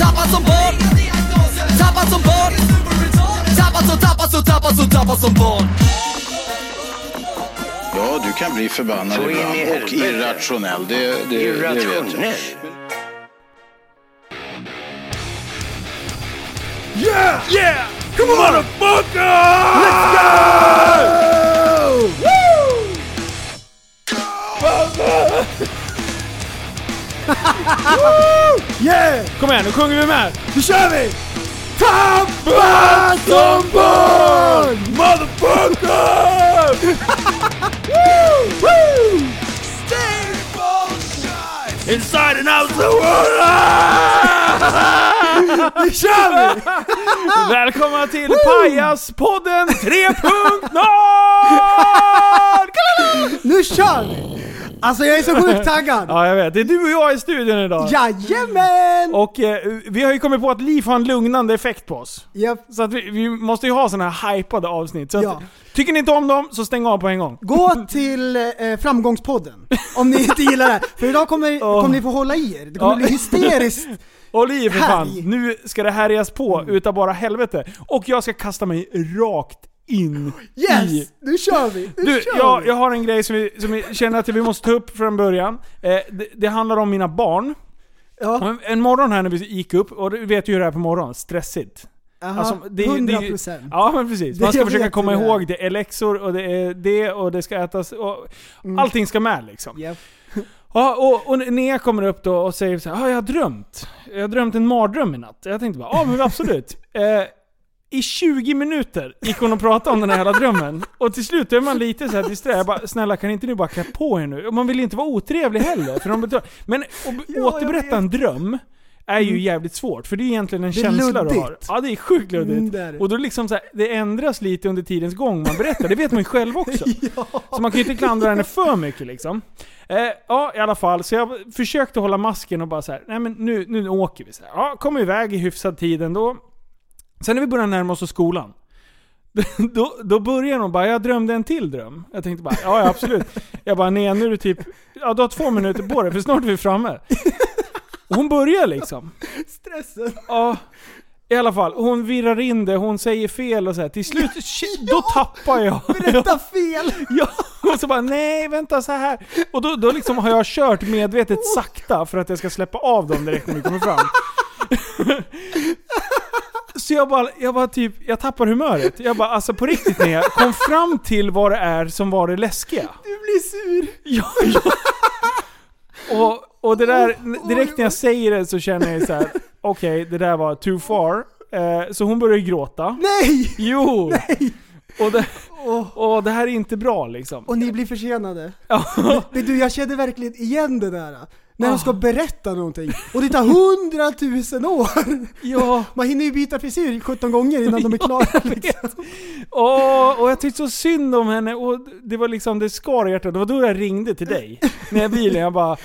Tappad som barn Tappad som barn Tappad som, tappad som, tappad som, tappad som barn Ja, du kan bli förbannad Så ibland och irrationell. Det, det, det vet jag. Irrationell. Yeah! Yeah! Come on, motherfucker! Let's go! Woo! yeah! Kom igen, nu sjunger vi med. Nu kör vi! Tappa som barn! Motherfucker! Woo! Woo! Inside and out the world! Nu kör vi! Välkomna till Pajaspodden 3.0! Nu kör vi! Alltså jag är så sjukt taggad! Ja, jag vet. Det är du och jag i studion idag. Jajamän! Och eh, vi har ju kommit på att Liv har en lugnande effekt på oss. Japp. Så att vi, vi måste ju ha såna här hypade avsnitt. Så att, Ja. Tycker ni inte om dem, så stäng av på en gång. Gå till eh, Framgångspodden om ni inte gillar det här. För idag kommer, kommer ni få hålla i er. Det kommer bli hysteriskt. Och Liv för fan, nu ska det härjas på utav bara helvete. Och jag ska kasta mig rakt in i... Yes! Nu kör vi! Nu Du, kör jag, vi! jag har en grej som vi, som vi känner att vi måste ta upp från början. Eh, det, det handlar om mina barn. Ja, En, en morgon här när vi gick upp, och du vet ju hur det är på morgonen, stressigt. aha, Alltså, det- det- 100%. Ja men precis. Det Man ska försöka komma det ihåg det är läxor och det är det och det ska ätas och Mm. allting ska med liksom. Japp. Ja, och, och Nea kommer upp då och säger så här, ah, jag har drömt. Jag har drömt en mardröm i natt. Jag tänkte bara, ja men absolut. Eh, I 20 minuter gick hon och pratade om den här hela drömmen. Och till slut är man lite så här disträ. Jag bara, snälla kan inte ni bara klä på er nu? Och man vill inte vara otrevlig heller. För de betal- men att jag återberätta en dröm är ju jävligt svårt. För det är egentligen en Det är känsla du har. luddigt. Ja, det är sjukt luddigt. Mm, det är det. Och då liksom så här, det ändras lite under tidens gång man berättar. Det vet man ju själv också. Så man kan ju inte klandra henne för mycket liksom. Eh, ja, i alla fall. Så jag försökte hålla masken och bara så här, nej men nu, nu åker vi. Så här. Ja, kom iväg i hyfsad tid ändå. Sen när vi började närma oss skolan. Då, då började hon bara, jag drömde en till dröm. Jag tänkte bara, ja, ja absolut. Jag bara, nej nu är du typ, ja du har två minuter på dig för snart är vi framme. Och hon börjar liksom. Stressen. Ja, i alla fall. Hon virrar in det, hon säger fel och så här. Till slut, shit, då tappar jag. Berätta fel! Ja, och så bara nej vänta så här. Och då, då liksom har jag kört medvetet sakta för att jag ska släppa av dem direkt när vi kommer fram. Så jag bara, jag bara typ, jag tappar humöret. Jag bara alltså på riktigt jag kom fram till vad det är som var det läskiga. Du blir sur! Ja, ja. Och, och det där, direkt när jag säger det så känner jag så här: okej det där var too far. Eh, så hon börjar gråta. Nej! Jo! Nej! Och det, och det här är inte bra liksom. och ni blir försenade. Ja. Men du, jag kände verkligen igen det där. När de Ah. ska berätta någonting. Och det tar hundratusen år! Ja, Man hinner ju byta frisyr 17 gånger innan de är klara. Liksom. och, och jag tyckte så synd om henne och det var liksom, det skar i hjärtat. Det var då jag ringde till dig. När jag bilen, jag bara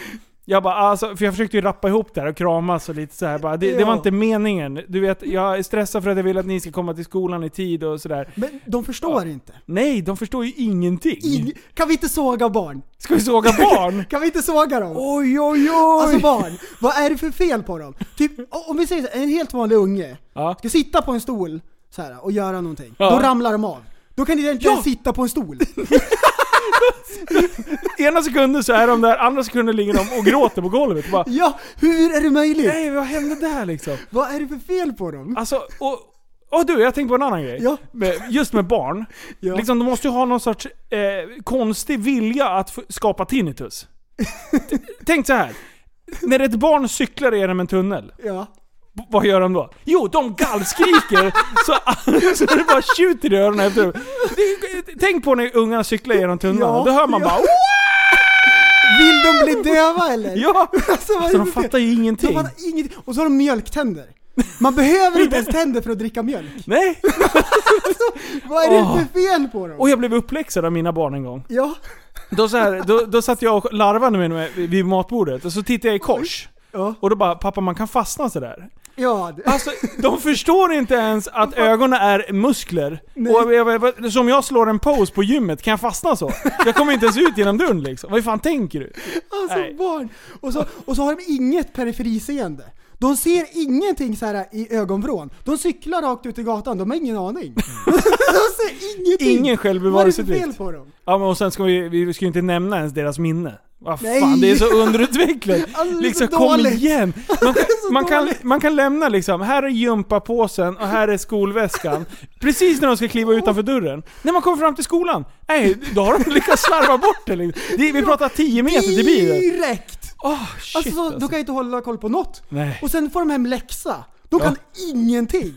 jag bara alltså, för jag försökte ju rappa ihop det här och kramas och lite så här. Bara, det, det var Ja. inte meningen. Du vet, jag är stressad för att jag vill att ni ska komma till skolan i tid och sådär. Men de förstår inte. Nej, de förstår ju ingenting. Ing- kan vi inte såga barn? Ska vi såga barn? Kan vi inte såga dem? oj, oj, oj! Alltså barn, vad är det för fel på dem? Typ, om vi säger så, en helt vanlig unge ja. ska sitta på en stol så här, och göra någonting. Ja. Då ramlar de av. Då kan de inte Ja. ens sitta på en stol. Ena sekunden så är de där, andra sekunden ligger de och gråter på golvet. Och bara, Ja, hur är det möjligt? Nej, vad hände där liksom? Vad är det för fel på dem? Alltså, och, och du, jag tänkte på en annan grej. Ja. Med, just med barn. Ja. Liksom, de måste ju ha någon sorts eh, konstig vilja att f- skapa tinnitus. T- Tänk så här. När ett barn cyklar genom en tunnel, Ja. Vad gör de då? Jo, de gallskriker så, så det bara tjuter i öronen efter. Tänk på när ungarna cyklar genom tunneln. Ja, Då hör man ja. bara Vill de de blir döva eller? Ja! Alltså, Alltså de fattar ju De ingenting. fattar ingenting. Och så har de mjölktänder. Man behöver inte ens tänder för att dricka mjölk. Nej! Vad är det Åh. för fel på dem? Och jag blev uppläxad av mina barn en gång. Ja. Då, så här, då, då satt jag och larvade mig vid matbordet och så tittade jag i kors. Ja. Och då bara 'Pappa man kan fastna sådär' Ja, Alltså, de förstår inte ens att ögonen är muskler. Nej. Och jag, jag, som jag slår en pose på gymmet, kan jag fastna så? Jag kommer inte ens ut genom dörren liksom. Vad fan tänker du? Alltså Nej. barn. Och så, och så har de inget periferiseende. De ser ingenting så här i ögonvrån. De cyklar rakt ut i gatan, de har ingen aning. de ser ingenting. Ingen Vad är det för självbevarelsedrift. fel på dem? Ja men och sen ska vi, vi ska ju inte nämna ens deras minne. Vad fan, det är så underutvecklat. Alltså, liksom kom igen! Man, man, kan, man kan lämna liksom, här är gympapåsen och här är skolväskan. Precis när de ska kliva utanför dörren. När man kommer fram till skolan, nej, då har de lyckats slarva bort det. Liksom. Det- Vi pratar 10 meter till bilen. Direkt! Åh shit Alltså, så, alltså. de kan inte hålla koll på något. Nej. Och sen får de hem läxa. De kan ingenting.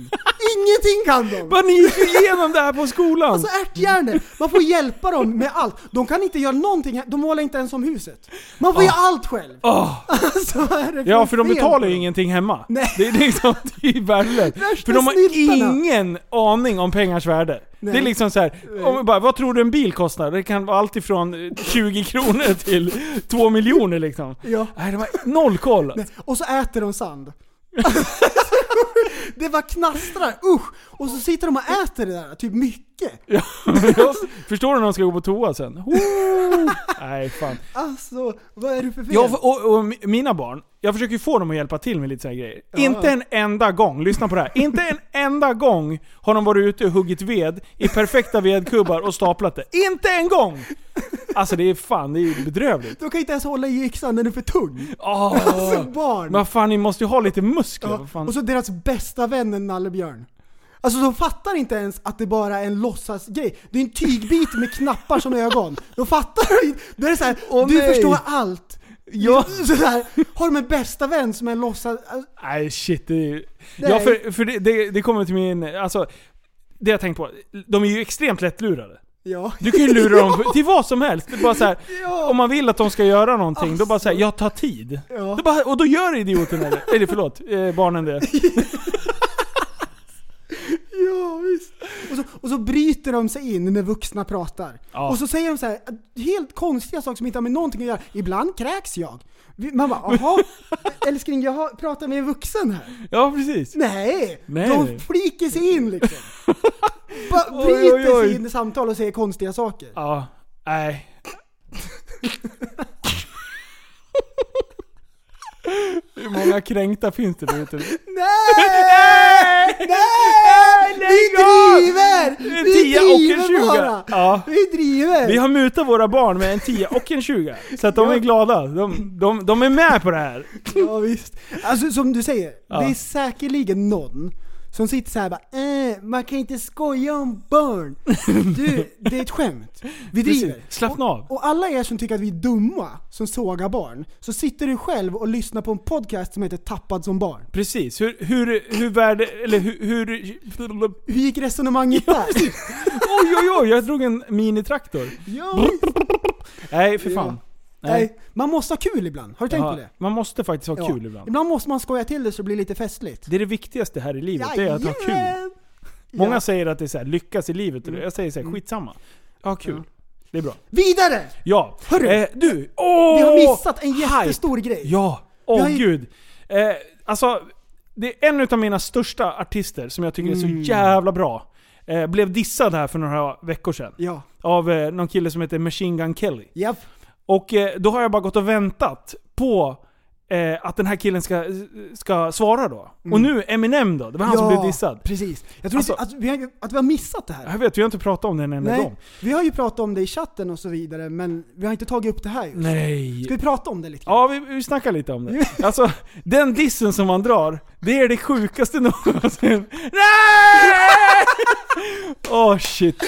Ingenting kan de! Ni gick igenom det här på skolan! Alltså ärthjärnor, man får hjälpa dem med allt. De kan inte göra någonting, de målar inte ens om huset. Man får göra allt själv. Åh. Alltså, vad är det Ja, för de betalar ju ingenting hemma. Nej. Det är liksom, det är ju värdelöst. För de har snyltarna. ingen aning om pengars värde. Nej. Det är liksom så här, om bara, vad tror du en bil kostar? Det kan vara allt ifrån eh, 20 kronor till 2 miljoner liksom. Ja. Nej, de har noll koll. Nej, Och så äter de sand. Det bara knastrar, usch! Och så sitter de och äter det där, typ mycket. Ja, Förstår du när de ska gå på toa sen? Oh. Nej, fan. Alltså, vad är det för fel? Ja, och, och mina barn, jag försöker ju få dem att hjälpa till med lite sådana grejer. Inte en enda gång, lyssna på det här. Inte en enda gång har de varit ute och huggit ved i perfekta vedkubbar och staplat det. Inte en gång! Alltså det är fan, det är bedrövligt. De kan inte ens hålla i yxan, den är för tung. Åh. Alltså barn. Men fan, ni måste ju ha lite muskler. Ja, och så deras bästa vän en nallebjörn. Alltså de fattar inte ens att det bara är en låtsasgrej. Det är en tygbit med knappar som ögon. De fattar inte. Det är så här, Åh, du nej. förstår allt. Ja. Så här, har de en bästa vän som är en låtsas... alltså, Nej shit, det är... Nej. Ja för, för det, det, det kommer till min... Alltså, det jag tänkt på. De är ju extremt lättlurade. Ja. Du kan ju lura dem till vad som helst. Det är bara så här, Ja. Om man vill att de ska göra någonting, då bara säger jag tar tid. Ja. Då bara, och då gör idioten eller? Eller förlåt, eh, barnen det. Ja, visst. Och så, och så bryter de sig in när vuxna pratar. Ja. Och så säger de så här, helt konstiga saker som inte har med någonting att göra. Ibland kräks jag. Man bara, jaha, älskling jag pratar med en vuxen här. Ja precis. Nej! Nej, de nej. fliker sig in liksom. Bara Oj, bryter oj, oj. sig in i samtal och säger konstiga saker. Ja, nej. Hur många kränkta finns det där ute? Nej! Nej! Vi driver! Vi tia och en driver bara! Ja. Vi driver! Vi har mutat våra barn med en 10 och en 20. Så att de är glada. De, de, de är med på det här. Ja visst. Alltså som du säger, Ja. det är säkerligen någon som sitter såhär bara äh, man kan inte skoja om barn. Du, det är ett skämt. Vi driver. Slappna av. Och alla er som tycker att vi är dumma som sågar barn, så sitter du själv och lyssnar på en podcast som heter Tappad som barn. Precis. Hur, hur, hur värde, eller hur, hur... Hur gick resonemanget där? Oj oj oj, jag drog en minitraktor. Ja, Nej för fan. Nej. Man måste ha kul ibland. Har du tänkt Ja, på det? Man måste faktiskt ha Ja. kul ibland. Ibland måste man skoja till det så det blir lite festligt. Det är det viktigaste här i livet, det är att ha kul. Många Ja. säger att det är så här, lyckas i livet. Jag säger så här, skitsamma. Ha kul. Ja. Det är bra. Vidare! Ja. Hörru! Eh, du! Åh! Vi har missat en jättestor grej. Ja. Åh ju- gud. Eh, alltså, det är en av mina största artister som jag tycker är Mm. så jävla bra. Eh, blev dissad här för några veckor sedan. Ja. Av eh, någon kille som heter Machine Gun Kelly. Japp. Och eh, då har jag bara gått och väntat på eh, att den här killen ska, ska svara då. Och nu Eminem då, det var han som blev dissad. precis. Jag tror Alltså- inte att vi, har, att vi har missat det här. Jag vet, vi har inte pratat om det en enda Nej, gång. vi har ju pratat om det i chatten och så vidare, men vi har inte tagit upp det här just. Nej. Ska vi prata om det lite? Ja, vi, vi snackar lite om det. Alltså, den dissen som man drar, det är det sjukaste någonsin. Nej! Åh shit.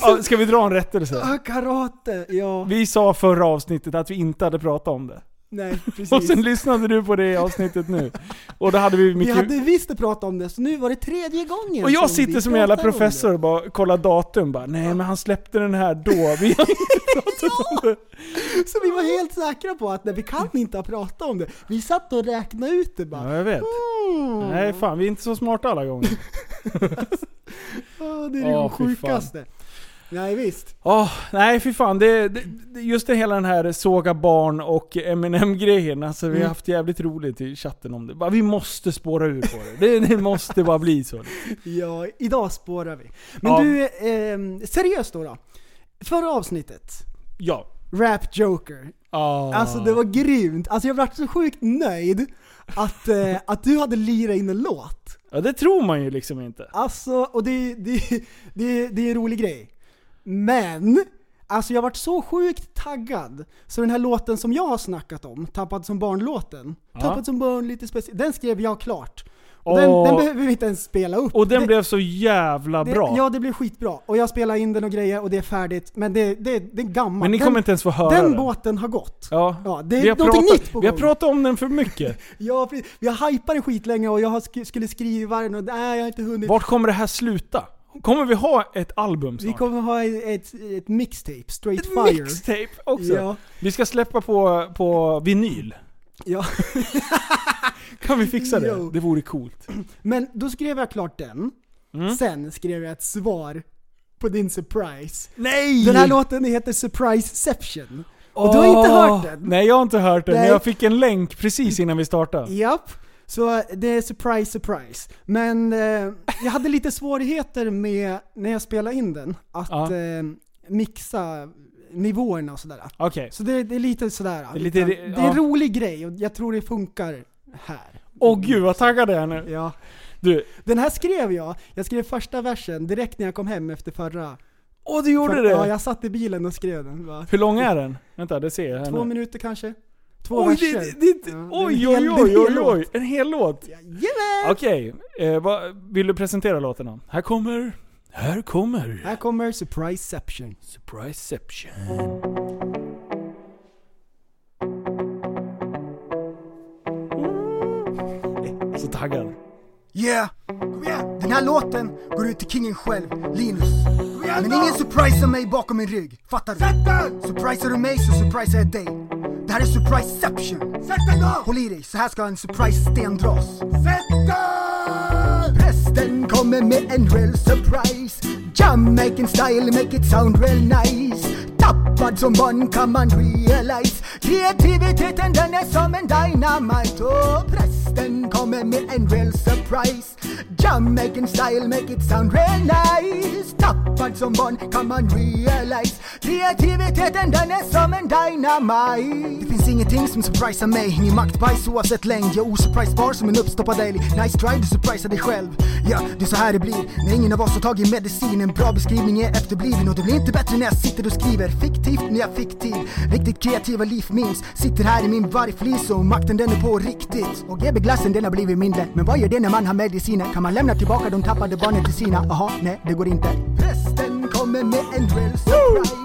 Ja, ska vi dra en rättelse? Karate, ja. Vi sa förra avsnittet att vi inte hade pratat om det. Nej, Och precis. sen lyssnade du på det avsnittet nu. Och då hade vi Vi mycket... hade visst pratat om det, så nu var det tredje gången Och jag som sitter vi som en jävla professor och bara kollar datum bara, nej men han släppte den här då. Vi har inte pratat om det. det. Så vi var helt säkra på att nej, vi kan inte ha pratat om det. Vi satt och räknade ut det bara. Ja, jag vet. Mm. Nej fan, vi är inte så smarta alla gånger. Ja, det är det Åh, fy sjukaste. Nej visst. Åh, nej fy fan. Det, det, just det hela den här såga barn och Eminem-grejen. Alltså vi har Mm. haft jävligt roligt i chatten om det. Bara, vi måste spåra ur på det. Det, det måste bara bli så. Ja, idag spårar vi. Men Ja. du, eh, seriöst då, då? Förra avsnittet, Ja. Rap Joker. Ah. Alltså det var grymt. Alltså jag vart så sjukt nöjd att, eh, att du hade lirat in en låt. Ja, det tror man ju liksom inte. Alltså, och det, det, det, det är en rolig grej. Men, alltså jag vart så sjukt taggad. Så den här låten som jag har snackat om, Tappad som barn-låten. Ja. Tappad som barn, lite speciell. Den skrev jag klart. Och den, den behöver vi inte ens spela upp. Och den det, blev så jävla det, bra. Ja, det blev skitbra. Och jag spelade in den och grejer och det är färdigt. Men det, det, det är gammalt. Men ni den, kommer inte ens få höra Den den. båten har gått. Ja. Ja, det är vi, har någonting pratat, nytt på vi har gång. pratat om den för mycket. Ja, vi har hypat den skitlänge och jag sk- skulle skriva den och nej, jag har inte hunnit. Vart kommer det här sluta? Kommer vi ha ett album Vi snart? kommer ha ett, ett, ett mixtape, straight ett fire. mixtape också? Ja, Vi ska släppa på, på vinyl. ja. Kan vi fixa det? Jo. Det vore coolt. Men då skrev jag klart den. Mm. Sen skrev jag ett svar på din surprise. Nej! Den här låten heter Surpriseception. Och du har inte hört den? Nej, jag har inte hört den. Men Nej. jag fick en länk precis innan vi startade. Japp. Så det är surprise, surprise. Men eh, jag hade lite svårigheter med, när jag spelade in den, att Ja. eh, mixa nivåerna och sådär. Okej. Så det, det är lite sådär. är lite- det är en ja. rolig grej och jag tror det funkar här. Åh gud vad taggad jag är nu. Ja. Du, Den här skrev jag, jag skrev första versen direkt när jag kom hem efter förra. åh du gjorde för, det? Ja, jag satt i bilen och skrev den. Va? Hur lång är den? Vänta, det ser jag här Två nu. minuter kanske? Två Oj, verser. det, det, det, Ja, det är en oj, oj, oj, oj, oj. En hel låt. Jajamän! Okej, eh, vill du presentera låten då? Här kommer... Här kommer... Här kommer Surpriseception. Surpriseception. Så taggad. Yeah! Kom igen! Den här låten går ut till kingen själv, Linus. Men ingen surprisar mig bakom min rygg, fattar du? Surprisar du mig så surprisar jag dig. Det här är surpriseception. Håll i dig, så här ska en surprise-sten dras. Prästen kommer med en real surprise. Jamaican style, make it sound real nice. Tappad som barn kan man realize. Kreativiteten den är som en dynamite. Och prästen kommer med en real surprise. Jamaican style, make it sound real nice. Tappad som barn kan man realize. Kreativiteten den är som en dynamite. Det finns ingenting som surprisar mig. Ingen maktbajs oavsett längd. Jag är osurprisebar som en uppstoppad älg. Nice try, du surprisar dig själv. Ja, det är så här det blir. När ingen av oss har tagit medicin. En bra beskrivning är efterbliven. Och det blir inte bättre när jag sitter och skriver. Fiktivt när jag fick tid. Riktigt kreativa liv minns. Sitter här i min vargflis och makten den är på riktigt. Och GB-glassen den har blivit mindre. Men vad gör det när man har mediciner? Kan man lämna tillbaka de tappade barnen till sina? Jaha, nej det går inte. Prästen kommer med en real surprise.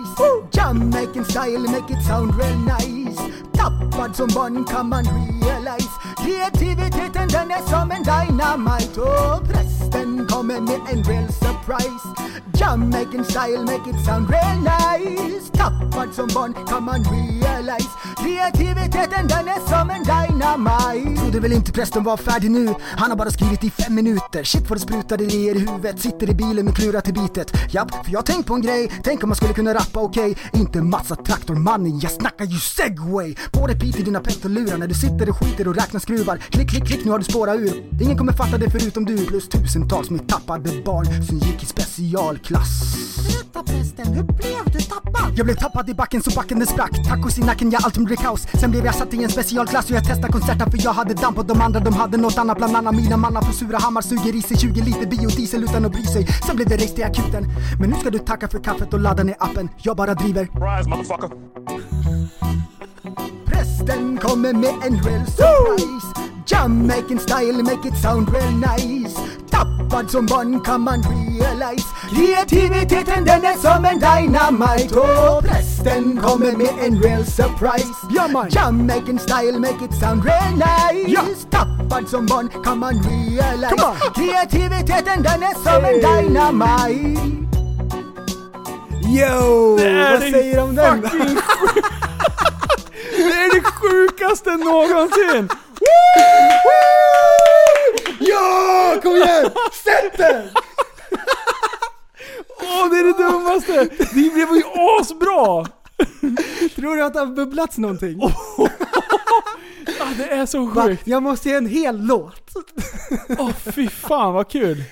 Jamaican style, make it sound real nice. Tappad som barn kan man realize. Kreativiteten den är som en dynamite. Och prästen kommer med en real surprise. Jamaican style, make it sound real nice. Tappad som barn kan man realize. Kreativiteten den är som en dynamite. Trodde väl inte prästen var färdig nu. Han har bara skrivit i fem minuter. Shit vad det sprutade idéer i huvudet. Sitter i bilen och klurar till bitet. Japp, för jag har tänkt på en grej. Tänk om man skulle kunna rappa okej. Inte massa traktormannen, jag snackar ju seg! Segway. På repeat i dina petolurar när du sitter och skiter och räknar skruvar. Klick, klick, klick, nu har du spårat ur. Ingen kommer fatta det förutom du. Plus tusentals med tappade barn som gick i specialklass. Berätta prästen, hur blev du tappad? Jag blev tappad i backen så backen den sprack. Tacos i nacken, jag allt blev kaos. Sen blev jag satt i en specialklass och jag testade konserten för jag hade damp och de andra de hade något annat. Bland annat mina mannar på Surahammar suger i sig 20 liter biodiesel utan att bry sig. Sen blev det race till akuten. Men nu ska du tacka för kaffet och ladda ner appen. Jag bara driver. Prästen kommer med en real surprise Jamaican style, make it sound real nice Tappad som barn kan man realize Kreativiteten den är som en dynamite Och prästen kommer med en real surprise Ja, man. Jamaican style make it sound real nice Ja. Tappad som barn kan man realize Come on. Kreativiteten den är som en dynamite Yo! Vad säger du om den? Det är det sjukaste någonsin! Ja! Kom igen! Sätt den! Åh, det är det dummaste! Det blev ju asbra! Tror du att det har bubblats någonting? Ah, det är så sjukt. Jag måste ge en hel låt. Åh fy fan vad kul.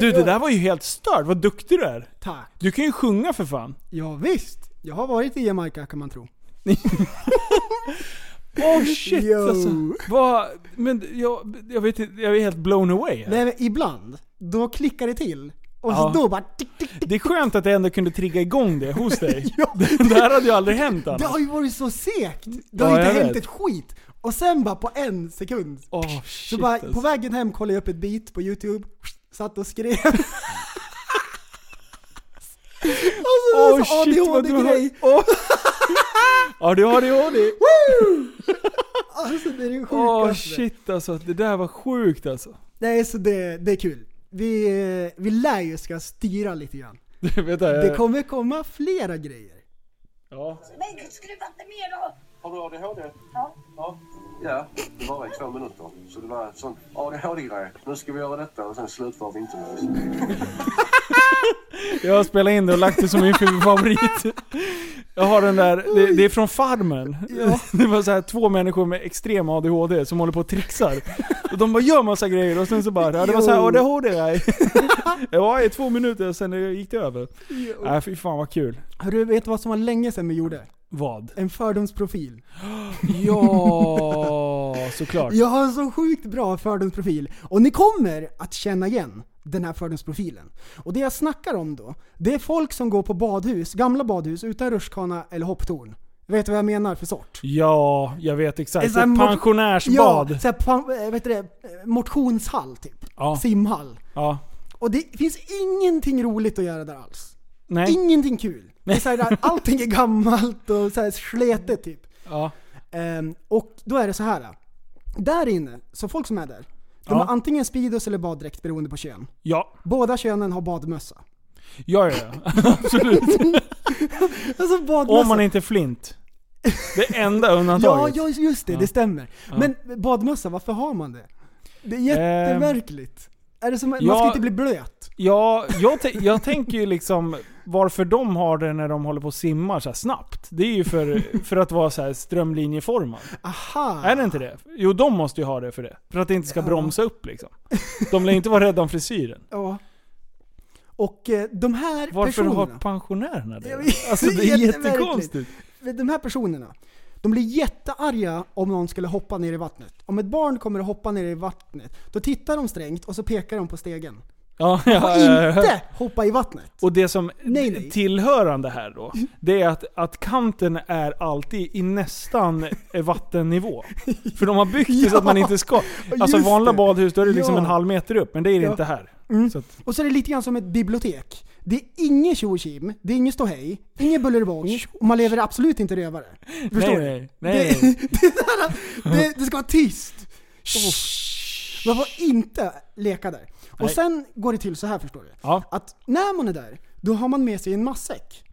Du det där var ju helt stört, vad duktig du är. Tack. Du kan ju sjunga för fan. Ja, visst. Jag har varit i Jamaica kan man tro. Åh shit Yo. alltså. Vad, men jag, jag vet jag är helt blown away. här. Nej, men ibland, då klickar det till. Och Ja. så då bara... Tick, tick, tick. Det är skönt att jag ändå kunde trigga igång det hos dig. Ja. Det här hade ju aldrig hänt Det annars. har ju varit så segt. Det har Ja, inte hänt vet. ett skit. Och sen bara på en sekund. Så shit bara alltså. på vägen hem kollade jag upp ett beat på youtube, satt och skrev. och så Åh, oh, så shit, har- ADHD-grej. Ja du har ADHD. Alltså det är det Åh sjukaste. shit alltså, det där var sjukt alltså. Nej, så det, det är kul. Vi, vi lär ju ska styra lite grann. Det, vet jag, Det kommer komma flera grejer. ja. Men skruva inte mer då! Har du ADHD? Ja. ja. Ja, det var i två minuter. Så det var en sån ADHD-grej. Nu ska vi göra detta och sen slutför vi inte med Jag har spelat in det och lagt det som min favorit. Jag har den där, det, det är från Farmen. Det var så här två människor med extrem ADHD som håller på och trixar. Och de bara gör massa grejer och sen så bara, ja, det var så här ADHD grej. Ja, i två minuter och sen gick det över. Nej fy fan vad kul. Hörru, vet du vad som var länge sedan vi gjorde? Vad? En fördomsprofil. Ja, såklart. Jag har en så sjukt bra fördomsprofil. Och ni kommer att känna igen den här fördomsprofilen. Och det jag snackar om då, det är folk som går på badhus, gamla badhus utan rutschkana eller hopptorn. Vet du vad jag menar för sort? Ja, jag vet exakt. Här mo- pensionärsbad. Ja, så här, pan, äh, vet du det, eh, motionshall typ. Ja. Simhall. Ja. Och det finns ingenting roligt att göra där alls. Nej. Ingenting kul. Det är så här, allting är gammalt och så här sletet typ. Ja. Ehm, och då är det så här. Där inne, så folk som är där, de Ja. har antingen Speedos eller baddräkt beroende på kön. Ja. Båda könen har badmössa. Ja, ja, ja. Absolut. Alltså badmössa. Om man inte är flint. Det enda Ja, undantaget. ja, just det, Ja. det stämmer. Ja. Men badmössa, varför har man det? Det är jättemärkligt. är det som, man ja. ska inte bli blöt? Ja, jag, jag tänker ju liksom varför de har det när de håller på och simmar så snabbt. Det är ju för, för att vara så här strömlinjeformad. Aha! Är det inte det? Jo, de måste ju ha det för det. För att det inte ska Ja. bromsa upp liksom. De lär inte vara rädda om frisyren. Ja. Och eh, de här Varför personerna... har pensionärerna det? Alltså det är jättekonstigt. de här personerna, de blir jättearga om någon skulle hoppa ner i vattnet. Om ett barn kommer att hoppa ner i vattnet, då tittar de strängt och så pekar de på stegen. Ja, Och ja, ja, ja. inte hoppa i vattnet! Och det som Nej, nej. tillhörande här då, det är att, att kanten är alltid i nästan vattennivå. För de har byggt det så att man inte ska... Alltså vanliga det. badhus, då är det liksom Ja. en halv meter upp, men det är det Ja. inte här. Mm. Så att, Och så är det lite grann som ett bibliotek. Det är inget tjo det är inget ståhej, inget bullerbång, och man lever absolut inte rövare. Förstår nej, du? nej, nej, det, det, där, det, det ska vara tyst! Shh. Man får inte leka där. Och Nej. sen går det till så här förstår du. Ja. Att när man är där, då har man med sig en matsäck.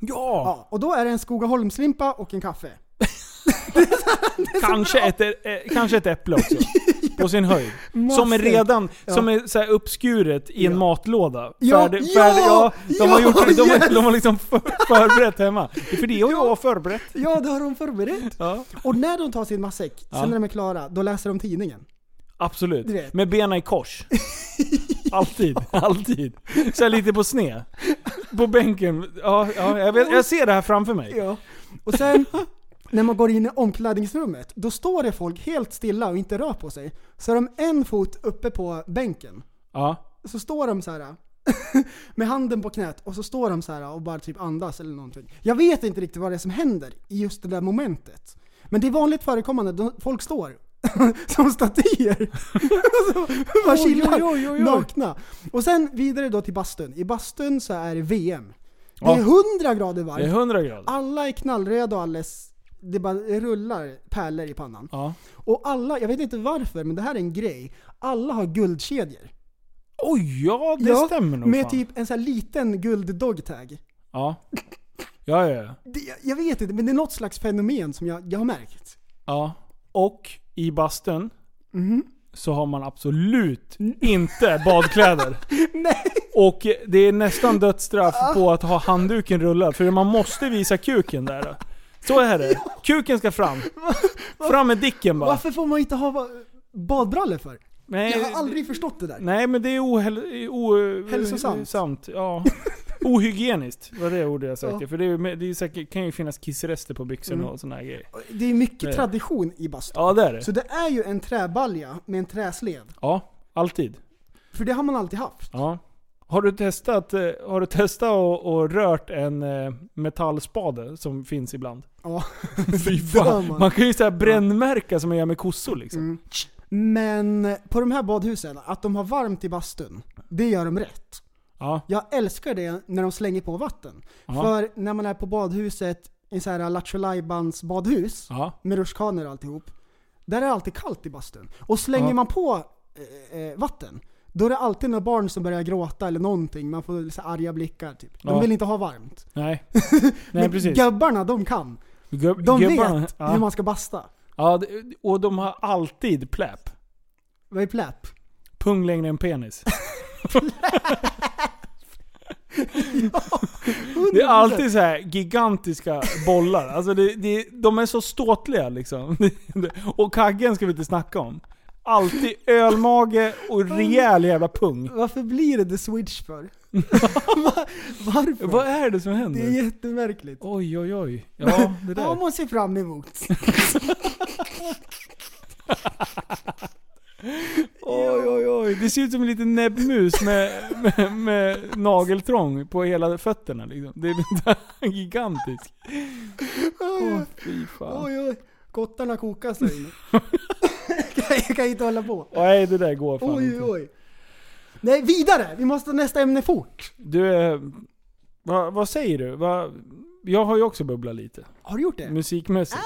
Ja! Ja, och då är det en Skogaholmslimpa och en kaffe. Kanske ett, eh, kanske ett äpple också. På sin höjd. Som är redan Ja. som är så här uppskuret i en Ja. matlåda. Ja, Färdig, ja, de, har gjort, de, har, de har liksom för, förberett hemma. För det har jag förberett. Ja, det har de förberett. Och när de tar sin matsäck, sen när de är klara, då läser de tidningen. Absolut. Du vet. Med benen i kors. Alltid, alltid. Så här lite på sned. På bänken. Ja, ja jag, vet, jag ser det här framför mig. Ja. Och sen, när man går in i omklädningsrummet, då står det folk helt stilla och inte rör på sig. Så har de en fot uppe på bänken. Ja. Så står de så här med handen på knät och så står de så här och bara typ andas eller någonting. Jag vet inte riktigt vad det är som händer i just det där momentet. Men det är vanligt förekommande, folk står som statyer. Så bara Oj, chillar oj, oj, nakna. Och sen vidare då till bastun. I bastun så är det VM. Det är 100 grader varmt. Det är 100 grader. Alla är knallröda och alldeles, det bara rullar pärlor i pannan. Ja. Och alla, jag vet inte varför, men det här är en grej. Alla har guldkedjor. Oj, ja det Ja, stämmer nog Med fan. typ en sån här liten guld dogtag. Ja. Ja, ja, ja. Det, jag vet inte, men det är något slags fenomen som jag, jag har märkt. ja. Och i bastun Mhm. så har man absolut inte badkläder. Nej! Och det är nästan dödsstraff på att ha handduken rullad, för man måste visa kuken där. Så är det. Kuken ska fram. Fram med dicken bara. Varför får man inte ha ba- badbrallor för? Nej, Jag har aldrig förstått det där. Nej men det är ohäl- o- Hälsosamt. samt, ja. Ohygieniskt var det ordet jag sökte. Ja. För det, är, det är säkert, kan ju finnas kissrester på byxorna Mm. och såna här grejer. Det är mycket Nej. tradition i bastun. Ja det är det. Så det är ju en träbalja med en träslev. Ja, alltid. För det har man alltid haft. Ja. Har du testat, eh, har du testat och, och rört en eh, metallspade som finns ibland? Ja. Fy fan. man. Man kan ju säga brännmärka som man gör med kossor liksom. Mm. Men på de här badhusen, att de har varmt i bastun, det gör de rätt. Ja. Jag älskar det när de slänger på vatten. Ja. För när man är på badhuset, i så här Lattjo badhus, Ja. med rutschkanor och alltihop. Där är det alltid kallt i bastun. Och slänger man på eh, eh, vatten, då är det alltid några barn som börjar gråta eller någonting. Man får så arga blickar typ. De vill inte ha varmt. Nej. Nej Men precis. gubbarna, de kan. Gubb- De vet hur man ska basta. Ja, och de har alltid pläp. Vad är pläp? Pung längre än penis. Det är alltid så här gigantiska bollar. Alltså det, det, de är så ståtliga liksom. Och kaggen ska vi inte snacka om. Alltid ölmage och rejäl jävla pung. Varför blir det the switch för? Va- Varför? Vad är det som Det är händer? jättemärkligt. Oj oj oj. Ja, det Ja, där. man ser fram emot. Oj oj oj. Det ser ut som en liten näbbmus med, med, med nageltrång på hela fötterna liksom. Det är gigantisk. Åh fy fan. Oj, oj. Kottarna kokar sig jag kan inte hålla på. Nej det där går fan Oj, inte. oj. Nej, vidare! Vi måste ta nästa ämne fort. Du, eh, vad, vad säger du? Vad, jag har ju också bubblat lite. Har du gjort det? Musikmässigt.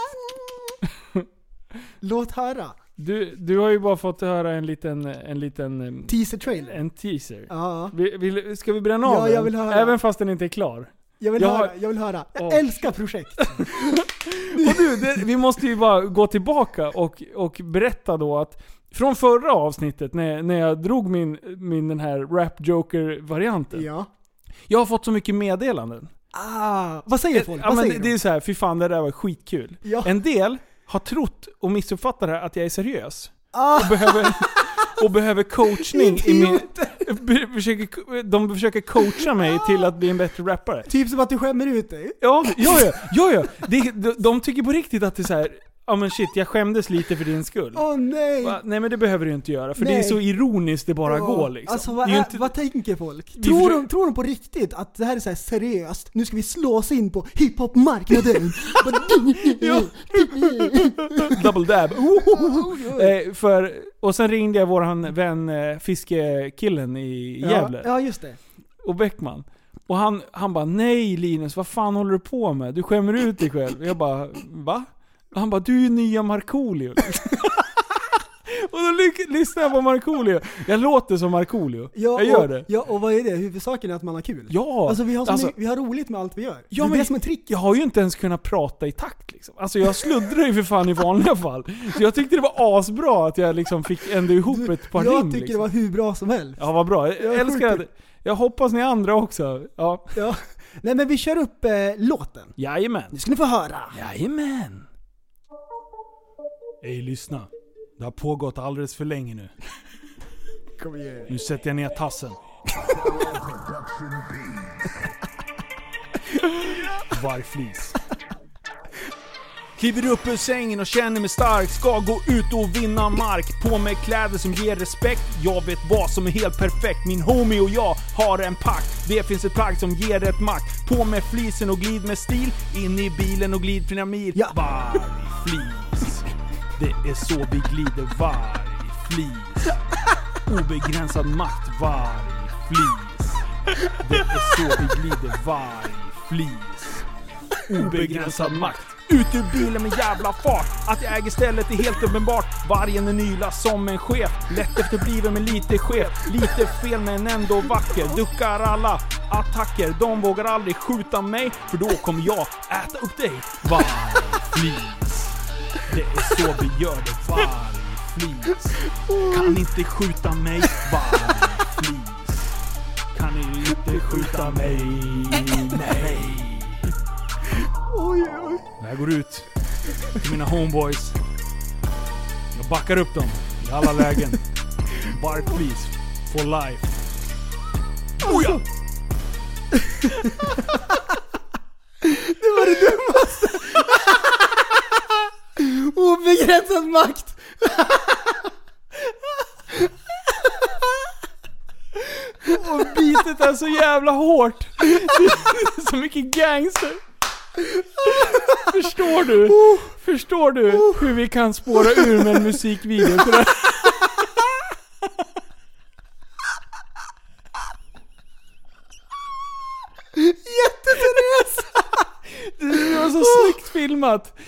Låt höra. Du, du har ju bara fått höra en liten, en liten, eh, Teaser trailer. en teaser. Ja, Vill, vill, ska vi bränna av Ja, den? jag vill höra. Även fast den inte är klar. jag vill Jag höra. har- Jag vill höra. Jag älskar projekt. Och du, det, vi måste ju bara gå tillbaka och, och berätta då att från förra avsnittet när, när jag drog min, min den här rap joker varianten. ja. Jag har fått så mycket meddelanden. Ah, vad säger folk? Ja, vad säger det de? är så här, fy fan det där var skitkul. Ja. En del har trott och missuppfattat det här att jag är seriös. Ah, Och behöver, och behöver coachning i min... be- Försöker, de försöker coacha mig till att bli en bättre rappare. typ som att du skämmer ut dig. Ja, ja, ja. ja, ja. Det, de, de tycker på riktigt att det är så här. Ja men shit, jag skämdes lite för din skull. Åh nej! Va? Nej men det behöver du inte göra, för det är Nej. så ironiskt det bara Ja, går liksom. Alltså vad, är inte, vad tänker folk? Tror, försöker- de, tror de på riktigt att det här är så här seriöst? Nu ska vi slå oss in på hiphop-marknaden? Double dab. Eh, för, och sen ringde jag våran vän eh, fiskekillen i Gävle. Ja, ja, just det. och Bäckman. Och han, han bara nej Linus, vad fan håller du på med? Du skämmer ut dig själv. Jag bara va? Och han bara du är nya Markoolio. och då ly- lyssnar jag på Markoolio. Jag låter som Markoolio. Ja, jag gör och, det. Ja, och vad är det? Huvudsaken är att man har kul. Ja! Alltså vi har, så alltså- mycket, vi har roligt med allt vi gör. Ja, det är men det som är trick. Jag har ju inte ens kunnat prata i takt liksom. Alltså jag sluddrar ju för fan i vanliga fall. Så jag tyckte det var asbra att jag liksom fick ändå ihop ett par Jag rim tycker liksom. det var hur bra som helst. Ja vad bra. Jag Jag älskar det. Jag hoppas ni andra också. Ja. Ja. Nej men vi kör upp eh, låten. Jajamän. Nu ska ni få höra. Jajamän. Ey lyssna. Det har pågått alldeles för länge nu. Kom igen. Nu sätter jag ner tassen. Vargflis. Kliver upp ur sängen och känner mig stark. Ska gå ut och vinna mark. På mig kläder som ger respekt. Jag vet vad som är helt perfekt. Min homie och jag har en pakt. Det finns ett plagg som ger ett makt. På med flisen och glid med stil. In i bilen och glid flera mil. Ja. Vargflis. Det är så vi glider varg flis. Obegränsad makt varg flis. Det är så vi glider varg flis. Obegränsad makt. Ut ur bilen med jävla fart. Att jag äger stället är helt uppenbart. Vargen är nyla som en chef. Lätt efterbliven men lite chef. Lite fel men ändå vacker. Duckar alla attacker. De vågar aldrig skjuta mig. För då kommer jag äta upp dig. Vargflis. Det är så vi gör det. Varg flis. Kan inte skjuta mig. Varg flis. Kan inte skjuta mig. Nej. Oj, oj. Det här går ut till mina homeboys. Jag backar upp dem i alla lägen. Bark please, for life. Oh ja! Det var det dummaste! Obegränsad makt! Och bitet är så jävla hårt. Det är så mycket gangster. Förstår du? Förstår du hur vi kan spåra ur med en musikvideo till det här? Jätteseriös! Det var så snyggt filmat.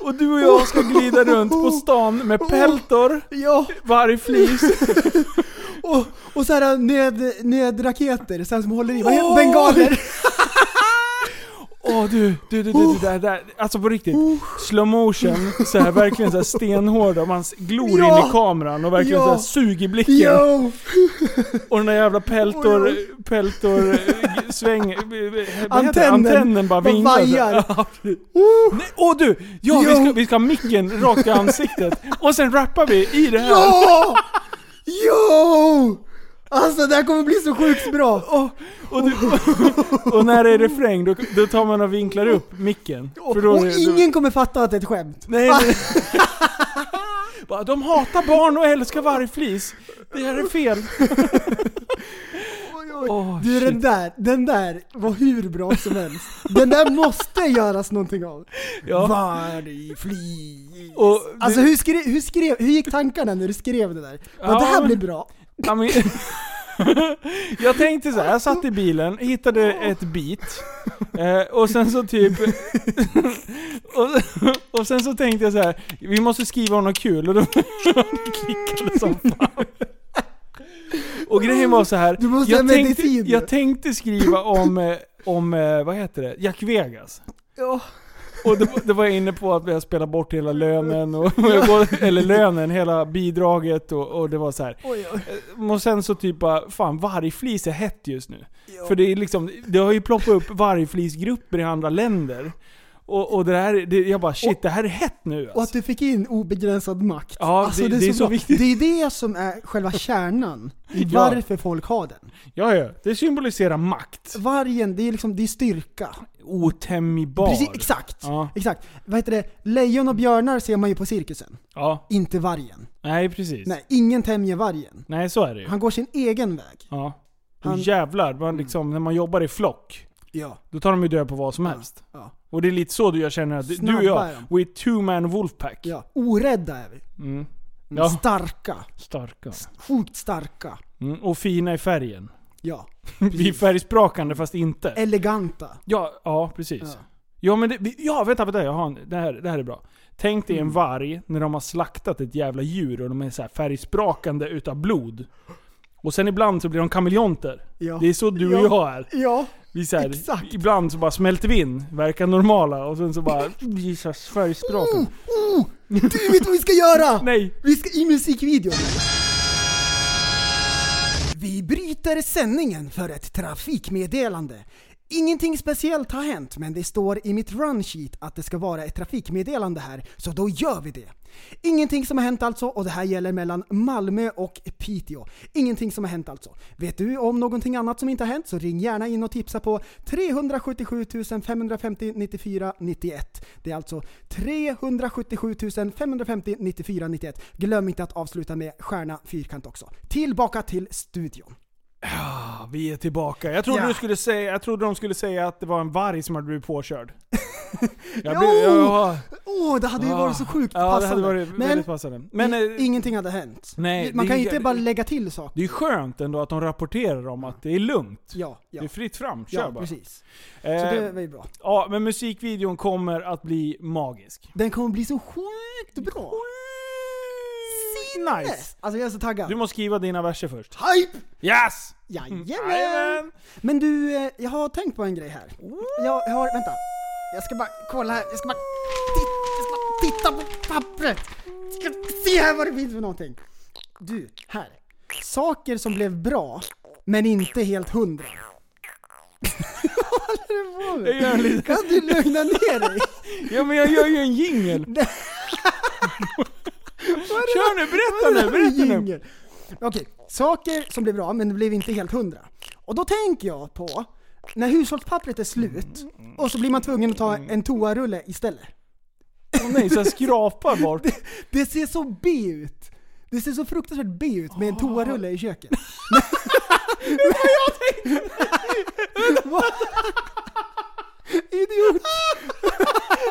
Och du och jag ska glida runt på stan med peltor, Ja, vargflis. och, och så här nöd, nödraketer så här som håller i, vad heter bengaler? Åh du, du, du, du, du där, där. Alltså på riktigt. Slow motion, så här, verkligen så här stenhård och man glor Ja. in i kameran och verkligen Ja. så här suger blicken. Yo! Och den där jävla peltor, Oj, peltor, eh, sväng... eh? Antennen. Antennen bara vinglar. vajar. Ja, precis. Nej, Åh du! Ja, vi ska, vi ska ha micken rakt i ansiktet. Och sen rappar vi i det här. Ja! Jo! Alltså det här kommer bli så sjukt bra! Och, och, du, och när det är refräng, då, då tar man och vinklar upp micken. För då, Och ingen kommer fatta att det är ett skämt. Nej, nej. De hatar barn och älskar vargflis. Det här är fel. Åh, Du shit. den där, den där var hur bra som helst. Den där måste göras någonting av. Ja. Vargflis. Alltså hur, skrev, hur, skrev, hur gick tankarna när du skrev det där? Ja, det här blir bra. Ja, men, jag tänkte så här, jag satt i bilen, hittade ett beat. Eh, och sen så typ... och, och sen så tänkte jag så här, vi måste skriva om något kul. Och då det klickade som fan. Och grejen var så här, jag tänkte, jag tänkte skriva om, eh, om, eh, vad heter det, Jack Vegas. Ja. Och då, då var jag inne på att vi har spelat bort hela lönen, och, eller lönen, hela bidraget och, och det var så här. Oj, oj. Eh, Och sen så typ bara, fan vargflis är hett just nu. För det är liksom, det har ju ploppat upp vargflisgrupper i andra länder. Och, och det här, det, jag bara shit, det här är hett nu Och att alltså. du fick in obegränsad makt. Ja, det- det är så bra. viktigt. Det är det som är själva kärnan i Ja. varför folk har den. Ja, ja. Det symboliserar makt. Vargen, det är liksom, det är styrka. Otämjbar. Precis, exakt. Ja. Exakt. Vad heter det? Lejon och björnar ser man ju på cirkusen. Ja. Inte vargen. Nej, precis. Nej, ingen tämjer vargen. Nej, så är det ju. Han går sin egen väg. Ja. Han- Och jävlar, man liksom, när man jobbar i flock, Ja. då tar de ju död på vad som helst. Ja. Och det är lite så du jag känner att du och jag, är we two man wolfpack. ja. Orädda är vi. Mm. Ja. Starka. Starka. Sjukt starka. Mm. Och fina i färgen. Ja. Vi är färgsprakande fast inte. Eleganta. Ja, ja precis. Ja. Ja, men det, ja vänta, vänta, jag har en, det, här, det här är bra. Tänk dig en varg när de har slaktat ett jävla djur och de är så färgsprakande utav blod. Och sen ibland så blir de kameleonter. Ja. Det är så du och Ja. jag är. Ja. Vi så här, Exakt. Ibland så bara smälter vi in, verkar normala och sen så bara här färgsprakande. Oh, du vet vad vi ska göra! Nej! Vi ska i musikvideon. Vi bryter sändningen för ett trafikmeddelande. Ingenting speciellt har hänt, men det står i mitt run sheet att det ska vara ett trafikmeddelande här, så då gör vi det. Ingenting som har hänt alltså, och det här gäller mellan Malmö och Piteå. Ingenting som har hänt alltså. Vet du om någonting annat som inte har hänt så ring gärna in och tipsa på 377 550 94 91. Det är alltså 377 550 94 91. Glöm inte att avsluta med stjärna fyrkant också. Tillbaka till studion. Ah, vi är tillbaka. Jag trodde, Ja. du skulle säga, jag trodde de skulle säga att det var en varg som hade blivit påkörd. Jag Jo! blev, ja, Åh, det hade ju varit så sjukt ja, det passande. hade varit Men väldigt passande. Men eh, ingenting hade hänt. Nej, Man det kan är ju inte bara lägga till saker. det är skönt ändå att de rapporterar om att det är lugnt. Ja, ja. Det är fritt fram, kör ja bara. precis. Så Eh, det var ju bra. Ja, men musikvideon kommer att bli magisk. Den kommer bli så sjukt bra. Nice! Alltså jag är så taggad. Du måste skriva dina verser först. Hype! Yes! Jajamän! Men du, eh, jag har tänkt på en grej här. Jag, jag har, vänta. Jag ska bara kolla här, jag ska bara, titta, jag ska bara titta på pappret. Jag ska se här vad det finns för någonting. Du, här. Saker som blev bra, men inte helt hundra. Vad håller du på Jag gör en med? Kan du lugna ner dig? Ja men jag gör ju en jingel. Kör nu, berätta nu, berätta nu. Okej, saker som blev bra men det blev inte helt hundra. Och då tänker jag på när hushållspappret är slut och så blir man tvungen att ta en toarulle istället. Åh nej, så jag skrapar bort. Det ser så B ut. Det ser så fruktansvärt B ut med en toarulle i köket. Idiot!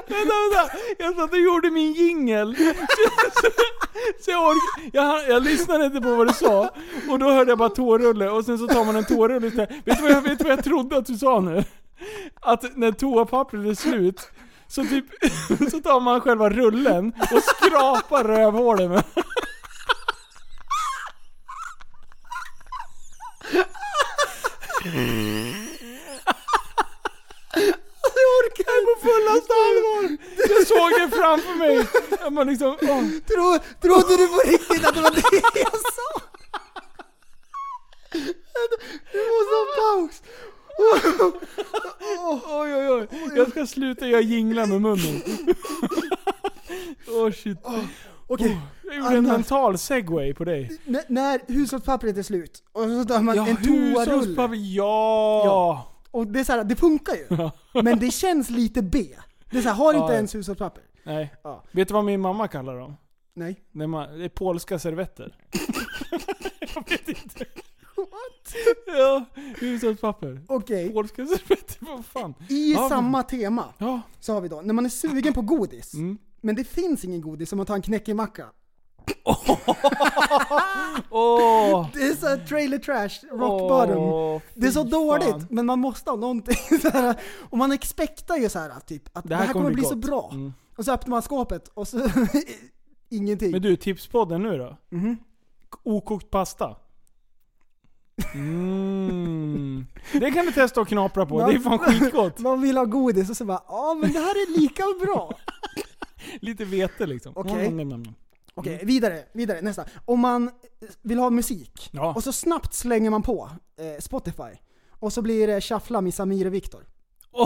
Vänta, vänta. Jag satt och gjorde min jingel. Så, så jag, ork, jag, jag lyssnade inte på vad du sa. Och då hörde jag bara toarulle och sen så tar man en toarulle istället. Vet du vad jag, vet du vad jag trodde att du sa nu? Att när toapappret är slut så typ så tar man själva rullen och skrapar rövhålet med. Jag orkar På fullaste allvar! Jag såg det framför mig. Jag bara liksom, åh. Tro, Trodde du på riktigt att det var det jag sa? Du måste ha paus! Oj oj oj. Jag ska sluta göra jinglar med munnen. Åh shit. Okej, Jag gjorde en mental segway på dig. n- när hushållspappret är slut och så tar man Ja, en toarulle. ja. Och det är så här, det funkar ju. Ja. Men det känns lite B. Det är så här, har inte Ja, ens hushållspapper. Nej. Ja. Vet du vad min mamma kallar dem? Nej. Det är, ma- det är polska servetter. jag vet inte. What? Ja, hushållspapper. Okej, Polska servetter, vad fan. i Ja, samma tema Ja. så har vi då, när man är sugen på godis, Mm. men det finns ingen godis om man tar en knäckemacka. Åh. Det är så här trailer trash, rock bottom. Åh, Det är så dåligt, fan. men man måste ha någonting så här, Och man expectar ju så här typ att det här, kommer bli så gott. bra. Mm. Och så öppnar man skåpet och så ingenting. Men du, tipspodden nu då? Mhm. Okokt pasta. Mm. Det kan du testa att knapra på, det är fan skitgott. Man vill ha godis och så bara ja men det här är lika bra. Lite vete liksom. Okej. Mm, mm, mm. Okej, vidare, vidare, nästa. Om man vill ha musik, Ja. och så snabbt slänger man på eh, Spotify, och så blir det shuffla med Samir och Viktor.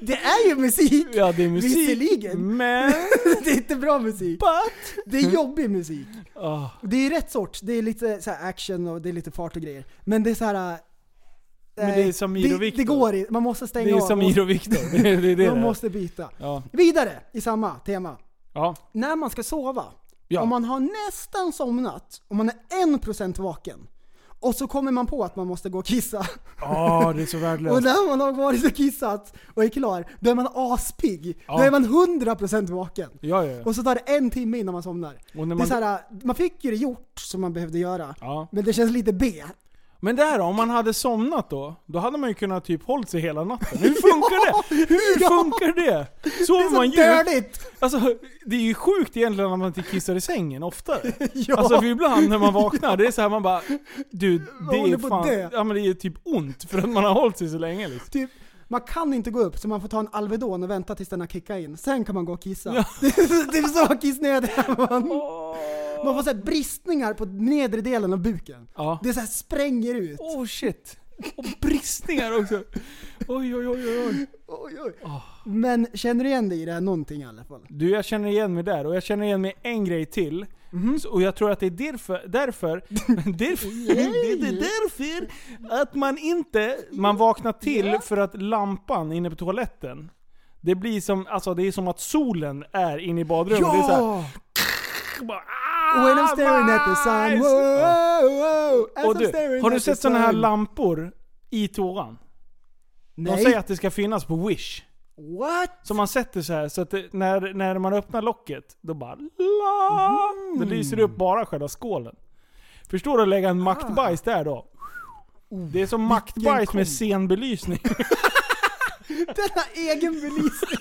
Det är ju musik! Ja det är musik. Visserligen. Men... Det är inte bra musik. But... Det är jobbig musik. Ah. Det är rätt sorts, det är lite så här action och det är lite fart och grejer. Men det är så här. Men det är det, och Viktor. Det går inte, man måste stänga Det är av. Samir och Viktor. Det det, det Man måste byta. Ja. Vidare i samma tema. Ja. När man ska sova, Ja. om man har nästan somnat, om man är 1% vaken, och så kommer man på att man måste gå och kissa. Ah, det är så Och värdelöst. när man har varit och kissat och är klar, då är man aspigg. Ja. Då är man 100% vaken. Ja, ja, ja. Och så tar det en timme innan man somnar. Och när Det är man... så här, man fick ju det gjort som man behövde göra, Ja. men det känns lite B. Men där om man hade somnat då? Då hade man ju kunnat typ hållit sig hela natten. Hur funkar det? Hur funkar det? Det Sover är så man djupt? dörligt! Alltså, det är ju sjukt egentligen att man inte kissar i sängen oftare. Ja. Alltså för ibland när man vaknar, det är så här man bara Du, det är fan, dö. ja men det är typ ont för att man har hållit sig så länge liksom. Typ, man kan inte gå upp så man får ta en Alvedon och vänta tills den har kickat in. Sen kan man gå och kissa. Ja. Det, är, det så kissnödig man. Man får så här bristningar på nedre delen av buken. Ja. Det så här spränger ut. Oh shit. Och bristningar också. Oj oj oj oj oj. Oj, oj. Men känner du igen dig i det här någonting i alla fall? Du jag känner igen mig där och jag känner igen mig en grej till. Så, och jag tror att det är därför, därför, därför, det är därför att man inte, man vaknar till för att lampan inne på toaletten det blir som, alltså det är som att solen är inne i badrummet. Det är så här, bara, When I'm staring at the sun. Whoa, whoa, whoa, Och du, har du sett såna här lampor i toan? De Nej. säger att det ska finnas på Wish. What? Som man sätter så här så att det, när, när man öppnar locket, då bara la, Då lyser det upp bara själva skålen. Förstår du att lägga en maktbajs där då? Det är som maktbajs kom. med scenbelysning. Denna egen belysning.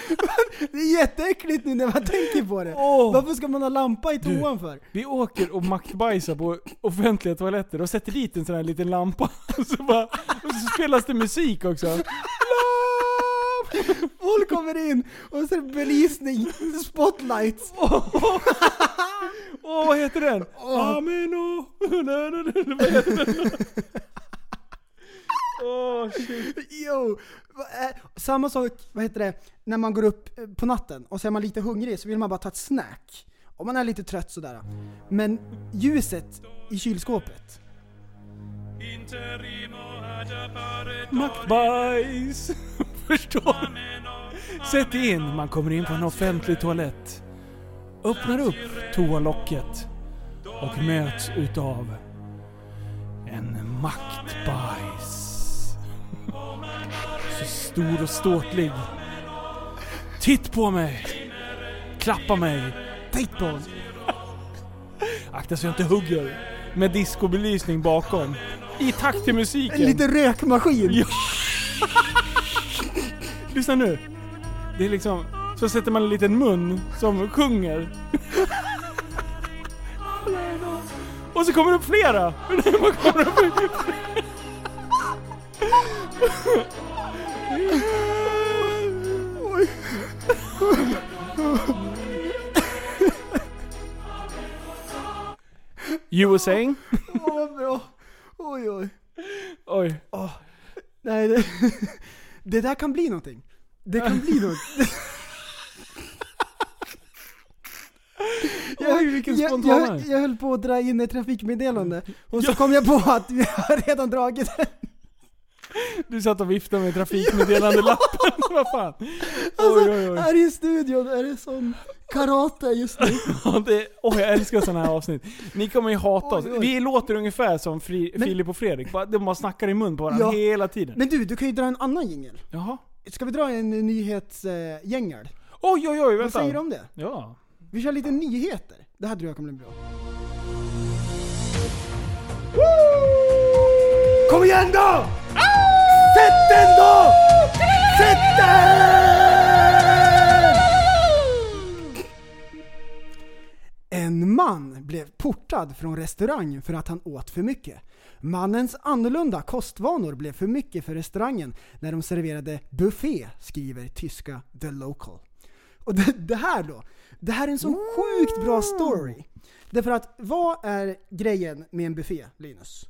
Det är jätteäckligt nu när man tänker på det. Åh. Varför ska man ha lampa i toan för? Vi åker och maktbajsar på offentliga toaletter och sätter dit en sån här liten lampa. Och så, bara, och så spelas det musik också. Folk kommer in och så är det belysning, spotlights. Åh, vad heter den? Amen och... Vad heter den? Shit. Jo, va- eh, samma sak, vad heter det, när man går upp eh, på natten och så är man lite hungrig så vill man bara ta ett snack. Och man är lite trött sådär. Men ljuset i kylskåpet. Maktbajs. Förstår Sätt in, man kommer in på en offentlig toalett. Öppnar upp toalocket och möts utav en maktbajs. Stor och ståtlig. Titt på mig! Klappa mig! Titt på oss. Akta så jag inte hugger. Med discobelysning bakom. I takt till musiken. En liten rökmaskin. Ja. Lyssna nu. Det är liksom... Så sätter man en liten mun som sjunger. Och så kommer det upp flera! You were saying? Åh vad bra. Oj oj. Oj. Nej, det, det där kan bli någonting. Det kan bli något. Oj, vilken jag, jag, jag höll på att dra in ett trafikmeddelande och så kom jag på att vi har redan dragit det. Du satt och viftade med trafikmeddelandelappen. Vad fan? Alltså, oj, oj, oj. här i studion är det sån karate just nu. Ja, det, åh, jag älskar sådana här avsnitt. Ni kommer ju hata oss. Oj, oj. Vi låter ungefär som Fri, Men- Filip och Fredrik. De bara snackar i mun på varandra Ja. hela tiden. Men du, du kan ju dra en annan jingel. Jaha. Ska vi dra en nyhetsjängel? Oj, oj, oj, Vad vänta. säger du om det? Ja. Vi kör lite nyheter. Det här tror jag kommer bli bra. Kom igen då! Sätt den då! Sätt den! En man blev portad från restaurang för att han åt för mycket. Mannens annorlunda kostvanor blev för mycket för restaurangen när de serverade buffé, skriver tyska The Local. Och det, det här då, det här är en så sjukt bra story. Därför att, vad är grejen med en buffé, Linus?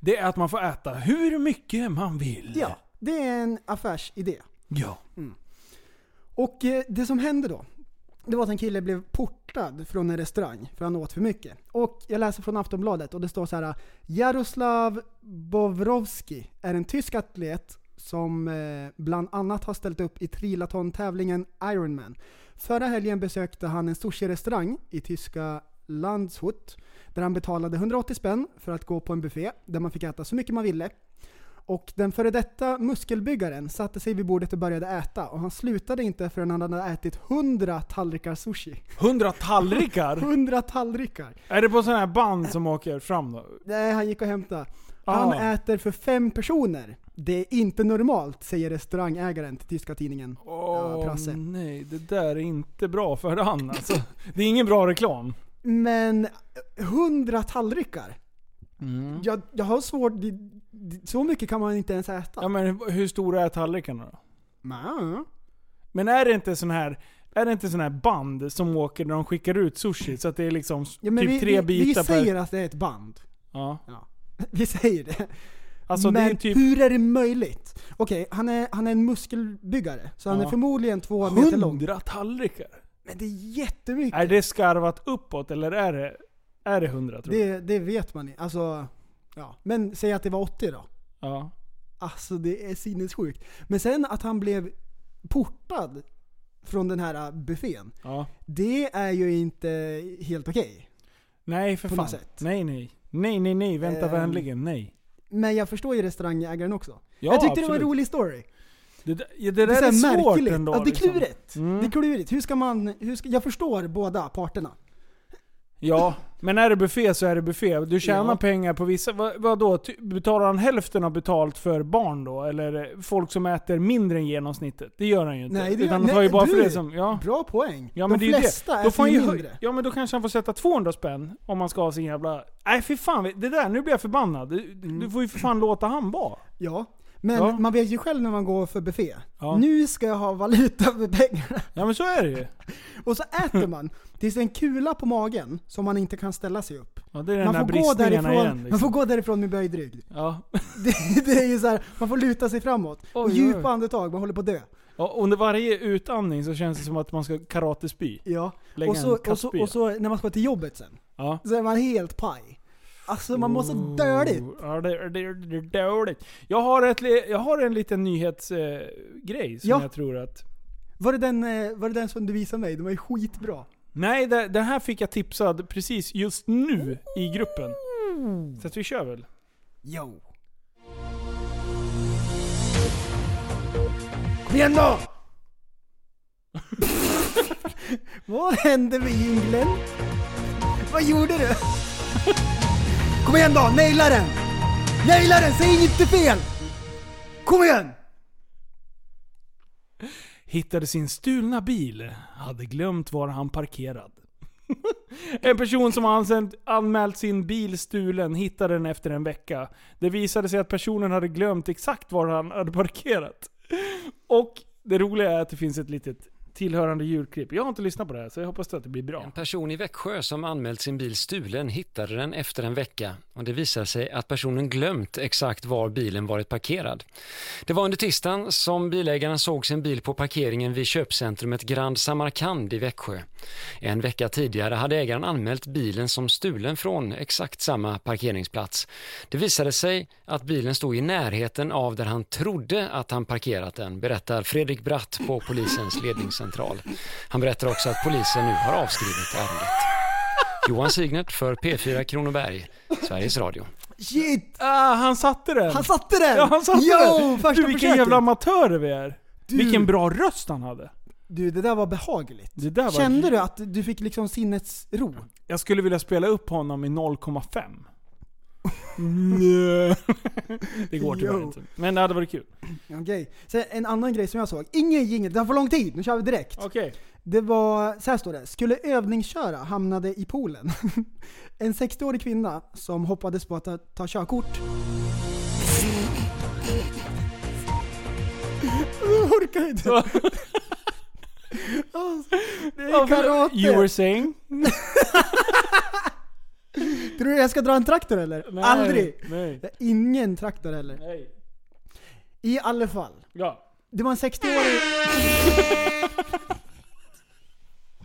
Det är att man får äta hur mycket man vill. Ja, det är en affärsidé. Ja. Och eh, det som hände då, det var att en kille blev portad från en restaurang för han åt för mycket. Och jag läser från Aftonbladet och det står så här: Jaroslav Bowrovski är en tysk atlet som eh, bland annat har ställt upp i triathlon-tävlingen Ironman. Förra helgen besökte han en sushi-restaurang i tyska Landshut där han betalade 180 spänn för att gå på en buffé där man fick äta så mycket man ville. Och den före detta muskelbyggaren satte sig vid bordet och började äta och han slutade inte förrän han hade ätit 100 tallrikar sushi. Hundra tallrikar? 100 tallrikar! är det på sådana här band som åker fram då? Nej, han gick och hämtade. Han Ah. äter för fem personer. Det är inte normalt, säger restaurangägaren till tyska tidningen ja, Åh Prasse. nej, det där är inte bra för han alltså. Det är ingen bra reklam. Men 100 tallrikar? Jag, jag har svårt, så mycket kan man inte ens äta. Ja men hur stora är tallrikarna då? Men, Men är det inte sån här är det inte sån här band som åker när de skickar ut sushi? Så att det är liksom ja, typ vi, tre vi, vi bitar säger per... att det är ett band. Ja. Vi säger det. Alltså men det typ... hur är det möjligt? Okej, han, är, han är en muskelbyggare, så han Ja. är förmodligen två meter lång. Hundra tallrikar? Men det är jättemycket. Är det skarvat uppåt eller är det, är det 100 tror du? det, det vet man inte. Alltså, ja. Men säg att det var 80 då. Ja. Alltså det är sinnessjukt. Men sen att han blev portad från den här buffén. ja. Det är ju inte helt okej. Nej för På fan. något sätt. Nej nej. Nej nej nej, vänta Ehm, vänligen, nej. Men jag förstår ju restaurangägaren också. Ja, jag tyckte det var en absolut. rolig story. Det, där- det Det där är, är, här svårt märkligt. ändå. ja, det är liksom. klurigt. Mm. Det är klurigt. Hur ska man... Hur ska, jag förstår båda parterna. Ja, men är det buffé så är det buffé. Du tjänar Ja. pengar på vissa... Vad, vad då? Ty- Betalar han hälften av betalt för barn då? Eller folk som äter mindre än genomsnittet? Det gör han ju inte. Nej, det- Utan han tar ju bara för du- det som... Ja. Bra poäng. Ja men De det är flesta det. äter Då ju mindre. Ja men då kanske han får sätta 200 spänn om man ska ha sin jävla... Nej fy fan, det där, nu blir jag förbannad. Du, Mm. du får ju för fan låta han vara. Ja. Men Ja. man vet ju själv när man går för buffé. Ja. Nu ska jag ha valuta för pengarna. Ja men så är det ju. Och så äter man tills det är en kula på magen som man inte kan ställa sig upp. Ja, det är den Man får, gå därifrån, igen. man Liksom. får gå därifrån med böjd rygg. Ja. Det, det är ju så här, man får luta sig framåt. och Oj, djupa oj. andetag, man håller på att dö. Och under varje utandning så känns det som att man ska karatespy. Ja. Lägga Och så, och, så, och så när man ska till jobbet sen, Ja. så är man helt paj. Alltså man mår så dåligt. Ja, det, det, det är dåligt. Jag har, ett, jag har en liten nyhetsgrej eh, som Ja. jag tror att... Var det, den, eh, var det den som du visade mig? Den var ju skitbra. Nej, det, den här fick jag tipsad precis just nu i gruppen. Så att vi kör väl? Yo. Kom igen då! Vad hände med jingeln? Vad gjorde du? Kom igen då, naila den! Naila den, säg inte fel! Kom igen! Hittade sin stulna bil. Hade glömt var han parkerad. En person som har ansänt- anmält sin bil stulen hittade den efter en vecka. Det visade sig att personen hade glömt exakt var han hade parkerat. Och det roliga är att det finns ett litet tillhörande ljudklipp. Jag har inte lyssnat på det här så jag hoppas att det blir bra. En person i Växjö som anmält sin bil stulen hittade den efter en vecka och det visade sig att personen glömt exakt var bilen varit parkerad. Det var under tisdagen som bilägaren såg sin bil på parkeringen vid köpcentrumet Grand Samarkand i Växjö. En vecka tidigare hade ägaren anmält bilen som stulen från exakt samma parkeringsplats. Det visade sig att bilen stod i närheten av där han trodde att han parkerat den, berättar Fredrik Bratt på polisens ledningscentral. Han berättar också att polisen nu har avskrivit ärendet. Johan Signert för P4 Kronoberg, Sveriges Radio. Shit! Ah, han satte den! Han satte den! Ja, han satte Yo, den! Du, vilken försöket. jävla amatörer vi är! Du. Vilken bra röst han hade! Du, det där var behagligt. Där var Kände du att du fick liksom sinnets ro? Jag skulle vilja spela upp honom i 0,5. Nej. det går tyvärr inte. Men det hade varit kul. Okej. Sen en annan grej som jag såg. Ingen jingel, det har för lång tid. Nu kör vi direkt. Okej. Det var, så här står det. Skulle övningsköra hamnade i poolen. En 60-årig kvinna som hoppades på att ta, ta körkort. Jag orkar inte. Alltså, det är karate. You were saying? Tror du jag ska dra en traktor eller? Nej, Aldrig! Nej. Ingen traktor heller. Nej. I alla fall. Ja. Det var en 60-årig...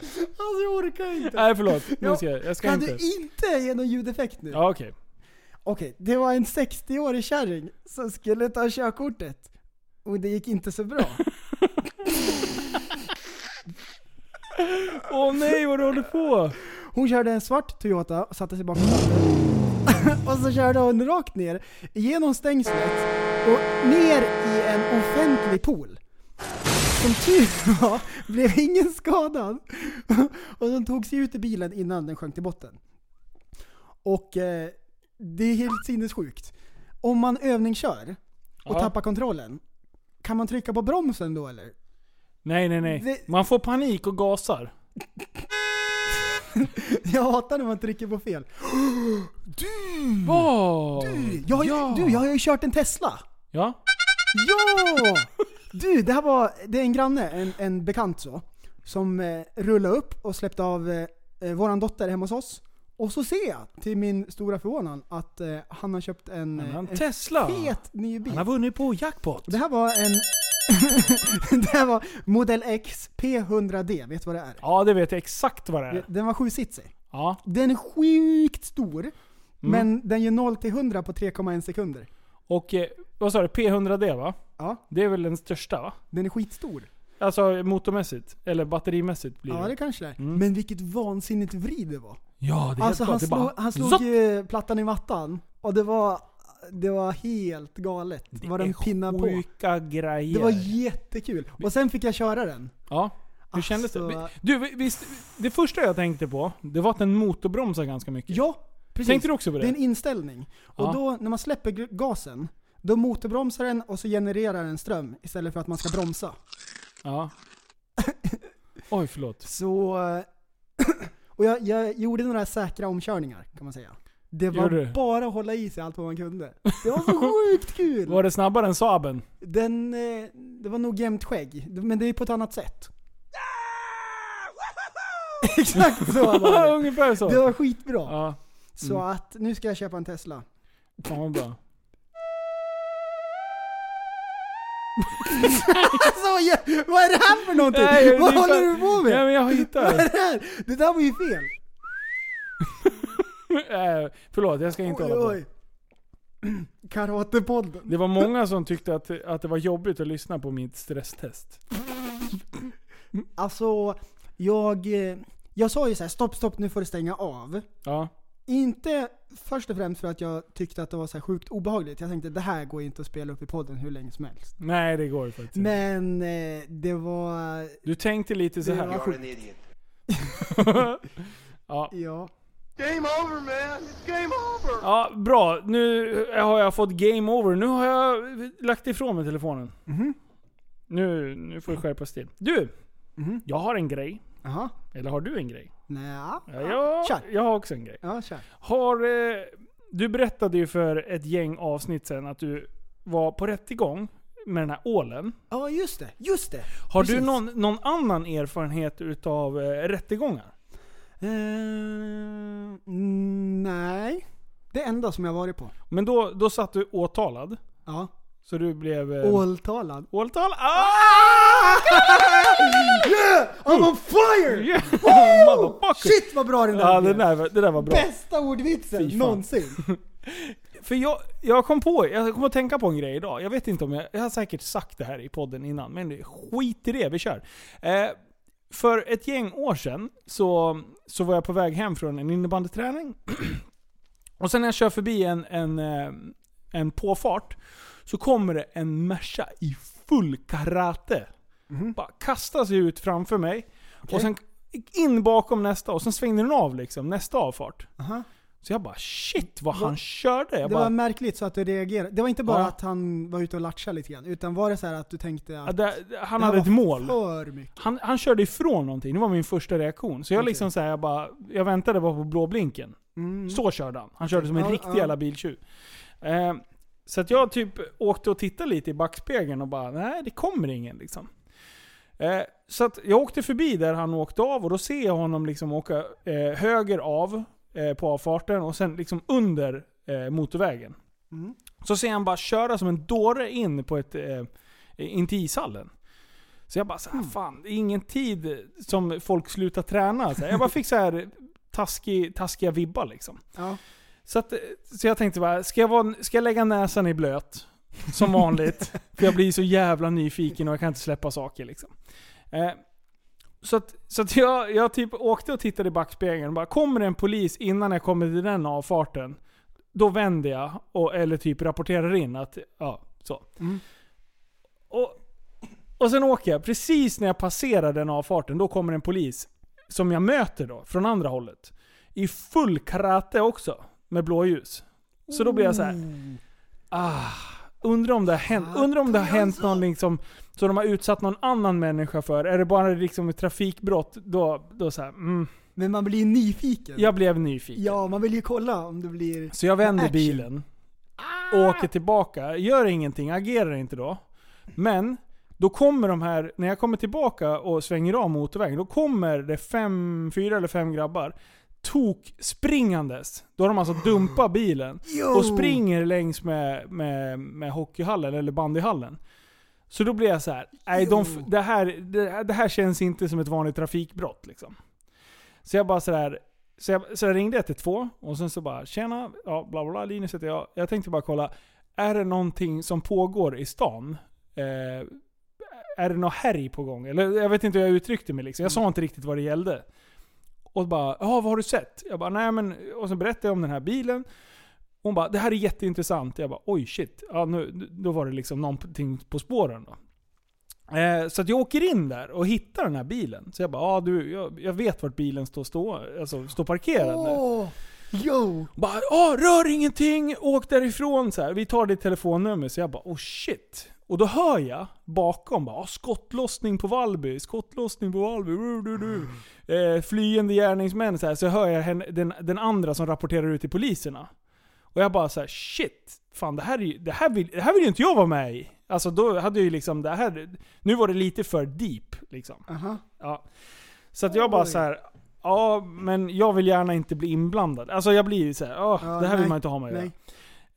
alltså jag orkar inte. Nej förlåt. Nu ska jag, jag ska kan inte. du inte ge någon ljudeffekt nu? Ja okej. Okej, det var en 60-årig kärring som skulle ta körkortet. Och det gick inte så bra. Åh nej vad du håller på! Hon körde en svart Toyota och satte sig bakom och så körde hon rakt ner, genom stängslet och ner i en offentlig pool. Som tur var blev ingen skadad. och de tog sig ut i bilen innan den sjönk till botten. Och eh, det är helt sinnessjukt. Om man övningskör och Ja. tappar kontrollen, kan man trycka på bromsen då eller? Nej nej nej. Det- Man får panik och gasar. Jag hatar när man trycker på fel. Åh! Du, jag, har ja. du, jag har ju kört en Tesla. Ja? Ja! Du, det här var, det är en granne, en, en bekant så, som eh, rullade upp och släppte av eh, eh, våran dotter hemma hos oss. Och så ser jag, till min stora förvånan, att eh, han har köpt en, Han en eh, en Tesla. fet ny bil. Han har vunnit på jackpot. Det här var en... det här var Model X P100D, vet du vad det är? Ja det vet jag exakt vad det är. Den var sjusitsig. Ja. Den är sjukt stor, Mm. men den gör 0 till 100 på 3,1 sekunder. Och eh, vad sa du? P100D va? Ja, Det är väl den största va? den är skitstor. Alltså motormässigt. Eller batterimässigt blir Ja, det. det kanske det är. Mm. Men vilket vansinnigt vrid det var. Ja, det är Alltså helt han klart. Det slog, bara- han slog Zopp! eh, plattan i mattan och det var, det var helt galet. Det var den pinnar på. Sjuka grejer. Det var jättekul. Och sen fick jag köra den. Ja. Hur kändes det? Alltså- Du, visst, det första jag tänkte på, det var att den motorbromsar ganska mycket. Ja, precis. Tänkte du också på det? Det är en inställning. Och Ja. då, när man släpper gasen, då motorbromsar den och så genererar den ström istället för att man ska bromsa. Ja. Oj, förlåt. Så... eh, Och jag, jag gjorde några säkra omkörningar, kan man säga. Det var Gjorde du? bara att hålla i sig allt vad man kunde. Det var så sjukt kul! Var det snabbare än Saaben? Den, eh, det var nog jämnt skägg, men det är på ett annat sätt. Exakt så var det. Ungefär så. Det var skitbra. Ja. Så Mm. att nu ska jag köpa en Tesla. Fan vad bra. alltså, jag, vad är det här för någonting? Nej, vad det är håller du på med? Ja, men jag vad hittar. är det här? Det där var ju fel. Äh, förlåt, jag ska inte Oj, hålla på. oj. Karatepodden. Det var många som tyckte att, att det var jobbigt att lyssna på mitt stresstest. Alltså, jag, eh, jag sa ju så här: stopp, stopp, nu får du stänga av. Ja. Inte först och främst för att jag tyckte att det var så här sjukt obehagligt. Jag tänkte det här går inte att spela upp i podden hur länge som helst. Nej, det går ju faktiskt inte. Men eh, det var... Du tänkte lite så Det här. var sjukt. ja. Ja. Game over, man. It's game over. ja, bra. Nu har jag fått game over. Nu har jag lagt ifrån mig telefonen. Mhm. Nu, nu får du skärpa till. Du! Mhm. Jag har en grej. Jaha. Eller har du en grej? Nja. Ja, jag, Kör. jag har också en grej. Ja, kör. Har, eh, du berättade ju för ett gäng avsnitt sen att du var på rättegång med den här ålen. Ja, just det. Just det. Har du Precis. någon, någon annan erfarenhet utav eh, rättegångar? Mm, nej. Det enda som jag varit på. Men då, då satt du åtalad. Ja. Så du blev... Eh, Åltalad. åtalad? Ah! Yeah! I'm on fire! Yeah! Shit vad bra den där Ja, blev. det där, det där var bra. Bästa ordvitsen någonsin. För jag, jag kom på, jag kom att tänka på en grej idag. Jag vet inte om jag, jag har säkert sagt det här i podden innan, men skit i det, vi kör. Eh, för ett gäng år sedan så, så var jag på väg hem från en innebandyträning. Och sen när jag kör förbi en, en, eh, en påfart så kommer det en Merca i full karate. Bara kastar sig ut framför mig. Och sen in bakom nästa och sen svängde den av liksom, nästa avfart. Aha. Så jag bara shit vad Va- han körde. Jag Det bara, var märkligt så att du reagerade. Det var inte bara Ja. att han var ute och latchade lite grann, utan var det så här att du tänkte att det, han det hade ett mål. för mycket? Han, han körde ifrån någonting, det var min första reaktion. Så jag Okej. liksom så här, jag bara, jag väntade bara på blåblinken. Mm. Så körde han. Han körde som en Ja, riktig ja. jävla biltjuv. Eh, så att jag typ åkte och tittade lite i backspegeln och bara, nej det kommer ingen liksom. Eh, så att jag åkte förbi där han åkte av och då ser jag honom liksom åka eh, höger av eh, på avfarten och sen liksom under eh, motorvägen. Mm. Så ser han bara köra som en dåre in på ett, eh, in till ishallen. Så jag bara så här, Mm. fan det är ingen tid som folk slutar träna. Så jag bara fick så här taskig, taskiga vibbar liksom. Ja. Så, att, så jag tänkte bara, ska jag, vara, ska jag lägga näsan i blöt? Som vanligt. för jag blir så jävla nyfiken och jag kan inte släppa saker liksom. Eh, så att, så att jag, jag typ åkte och tittade i backspegeln och bara, kommer det en polis innan jag kommer till den avfarten, då vänder jag och, eller typ rapporterar in att, ja, så. Mm. Och, och sen åker jag, precis när jag passerar den avfarten, då kommer en polis som jag möter då, från andra hållet. I full karate också, med blåljus. Så då blir jag så här. Ah, undrar om det har hänt, undrar om det har hänt någon liksom, så de har utsatt någon annan människa för. Är det bara liksom ett trafikbrott, då, då så här, mm. Men man blir ju nyfiken. Jag blev nyfiken. Ja, man vill ju kolla om det blir... Så jag vänder action. bilen, åker tillbaka, gör ingenting, agerar inte då. Men, då kommer de här, när jag kommer tillbaka och svänger av motorvägen, då kommer det fem, fyra eller fem grabbar tok springandes. Då har de alltså dumpat bilen och springer längs med, med, med hockeyhallen eller bandyhallen. Så då blir jag så här, nej de, det, här, det, här- det här känns inte som ett vanligt trafikbrott liksom. Så jag bara sådär, så jag, så jag ringde 112 och sen så bara tjena, ja bla bla bla, Linus heter jag. Jag tänkte bara kolla, är det någonting som pågår i stan? Eh, är det något härj på gång? Eller jag vet inte hur jag uttryckte mig liksom. Jag sa inte riktigt vad det gällde. Och bara, ja vad har du sett? Jag bara, nej men... Och så berättade jag om den här bilen. Hon bara, det här är jätteintressant. Jag bara, oj shit. Ja, nu, då var det liksom någonting på spåren då. Eh, så att jag åker in där och hittar den här bilen. Så jag bara, ja du, jag, jag vet vart bilen står, stå, alltså, står parkerad nu. Åh! Yo! Bara, ja rör ingenting, åk därifrån så här. Vi tar ditt telefonnummer. Så jag bara, oh shit. Och då hör jag bakom bara, "Ah, skottlossning på Vallby, skottlossning på Vallby. Du, du, du. Eh, flyende gärningsmän så här. Så hör jag henne, den, den andra som rapporterar ut till poliserna. Och jag bara så här, shit. Fan det här, är, det, här vill, det här vill ju inte jag vara med i. Alltså då hade jag ju liksom det här, nu var det lite för deep liksom. Aha. Ja. Så att jag bara så här. Ja, men jag vill gärna inte bli inblandad. Alltså jag blir ju så här, "Åh, Ja, det här vill nej, man inte ha med att göra.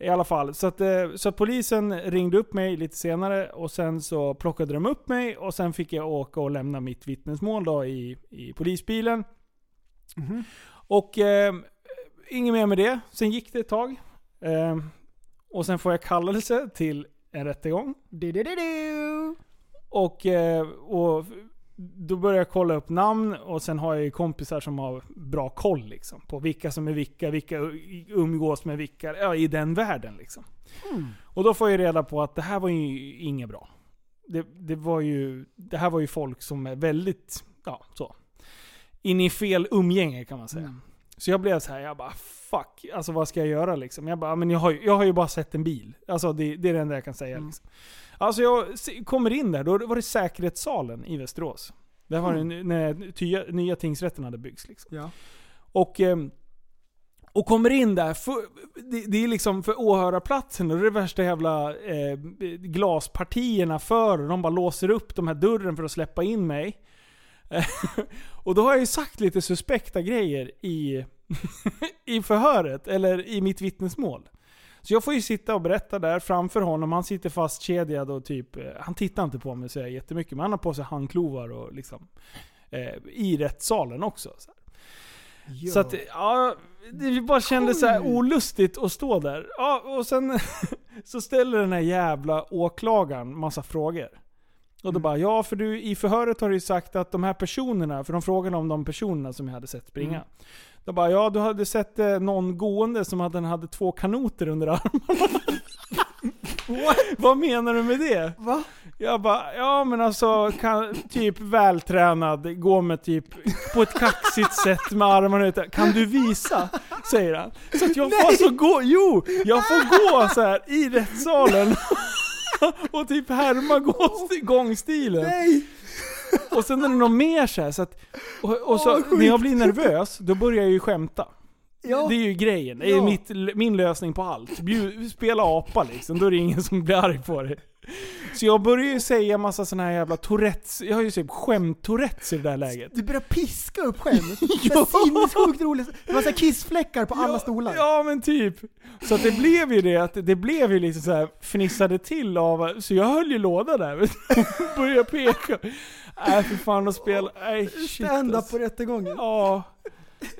I alla fall. Så, att, eh, så att polisen ringde upp mig lite senare och sen så plockade de upp mig och sen fick jag åka och lämna mitt vittnesmål då i, i polisbilen. Mhm. Och eh, inget mer med det. Sen gick det ett tag. Eh, och sen får jag kallelse till en rättegång. Du-du-du-du. Och, eh, och då börjar jag kolla upp namn och sen har jag ju kompisar som har bra koll liksom, på vilka som är vilka, vilka umgås med vilka, ja, i den världen liksom. Mm. Och då får jag reda på att det här var ju inget bra. Det, det, var ju, det här var ju folk som är väldigt, ja så. Inne i fel umgänge kan man säga. Mm. Så jag blev så här, jag bara fuck, alltså vad ska jag göra liksom? Jag bara, men jag har, jag har ju bara sett en bil. Alltså det, det är det enda jag kan säga Mm. liksom. Alltså jag kommer in där, då var det säkerhetssalen i Västerås. Det var Mm. det när nya, nya tingsrätten hade byggts liksom. Ja. Och, ehm, och kommer in där, för, det, det är liksom för åhörarplatsen och det är det värsta jävla eh, glaspartierna för och de bara låser upp de här dörren för att släppa in mig. och då har jag ju sagt lite suspekta grejer i, i förhöret, eller i mitt vittnesmål. Så jag får ju sitta och berätta där framför honom. Han sitter fastkedjad och typ, eh, han tittar inte på mig så jättemycket, men han har på sig handklovar och liksom eh, i rättssalen också. Så, så att, ja, det bara kändes så här olustigt att stå där. Ja, och sen så ställer den här jävla åklagaren massa frågor. Och då bara, ja för du i förhöret har du ju sagt att de här personerna, för de frågade om de personerna som jag hade sett springa. Mm. Då bara, ja du hade sett eh, någon gående som hade, hade två kanoter under armarna. Vad menar du med det? Va? Jag bara, ja men alltså kan, typ vältränad, gå med typ på ett kaxigt sätt med armarna ute. Kan du visa? Säger han. Så att jag får alltså gå, jo! Jag får gå så här i rättssalen och typ härma gå- gångstilen. Nej! Och sen är det något mer så här, så att, och, och så, sjukt. när jag blir nervös, då börjar jag ju skämta. Ja. Det är ju grejen. Det är Ja. mitt, min lösning på allt. Bjud, spela apa liksom, då är det ingen som blir arg på det. Så jag börjar ju säga massa såna här jävla tourettes, jag har ju typ skämt-tourettes i det där läget. Du börjar piska upp skämt. Ja. ja. Sinnessjukt roligt. Det var så kissfläckar på alla stolar. Ja men typ. Så att det blev ju det att det blev ju liksom så här fnissade till av, så jag höll ju låda där. Började peka. Nej för fan att spela, nej shit Stand-up alltså. på rättegången. Ja.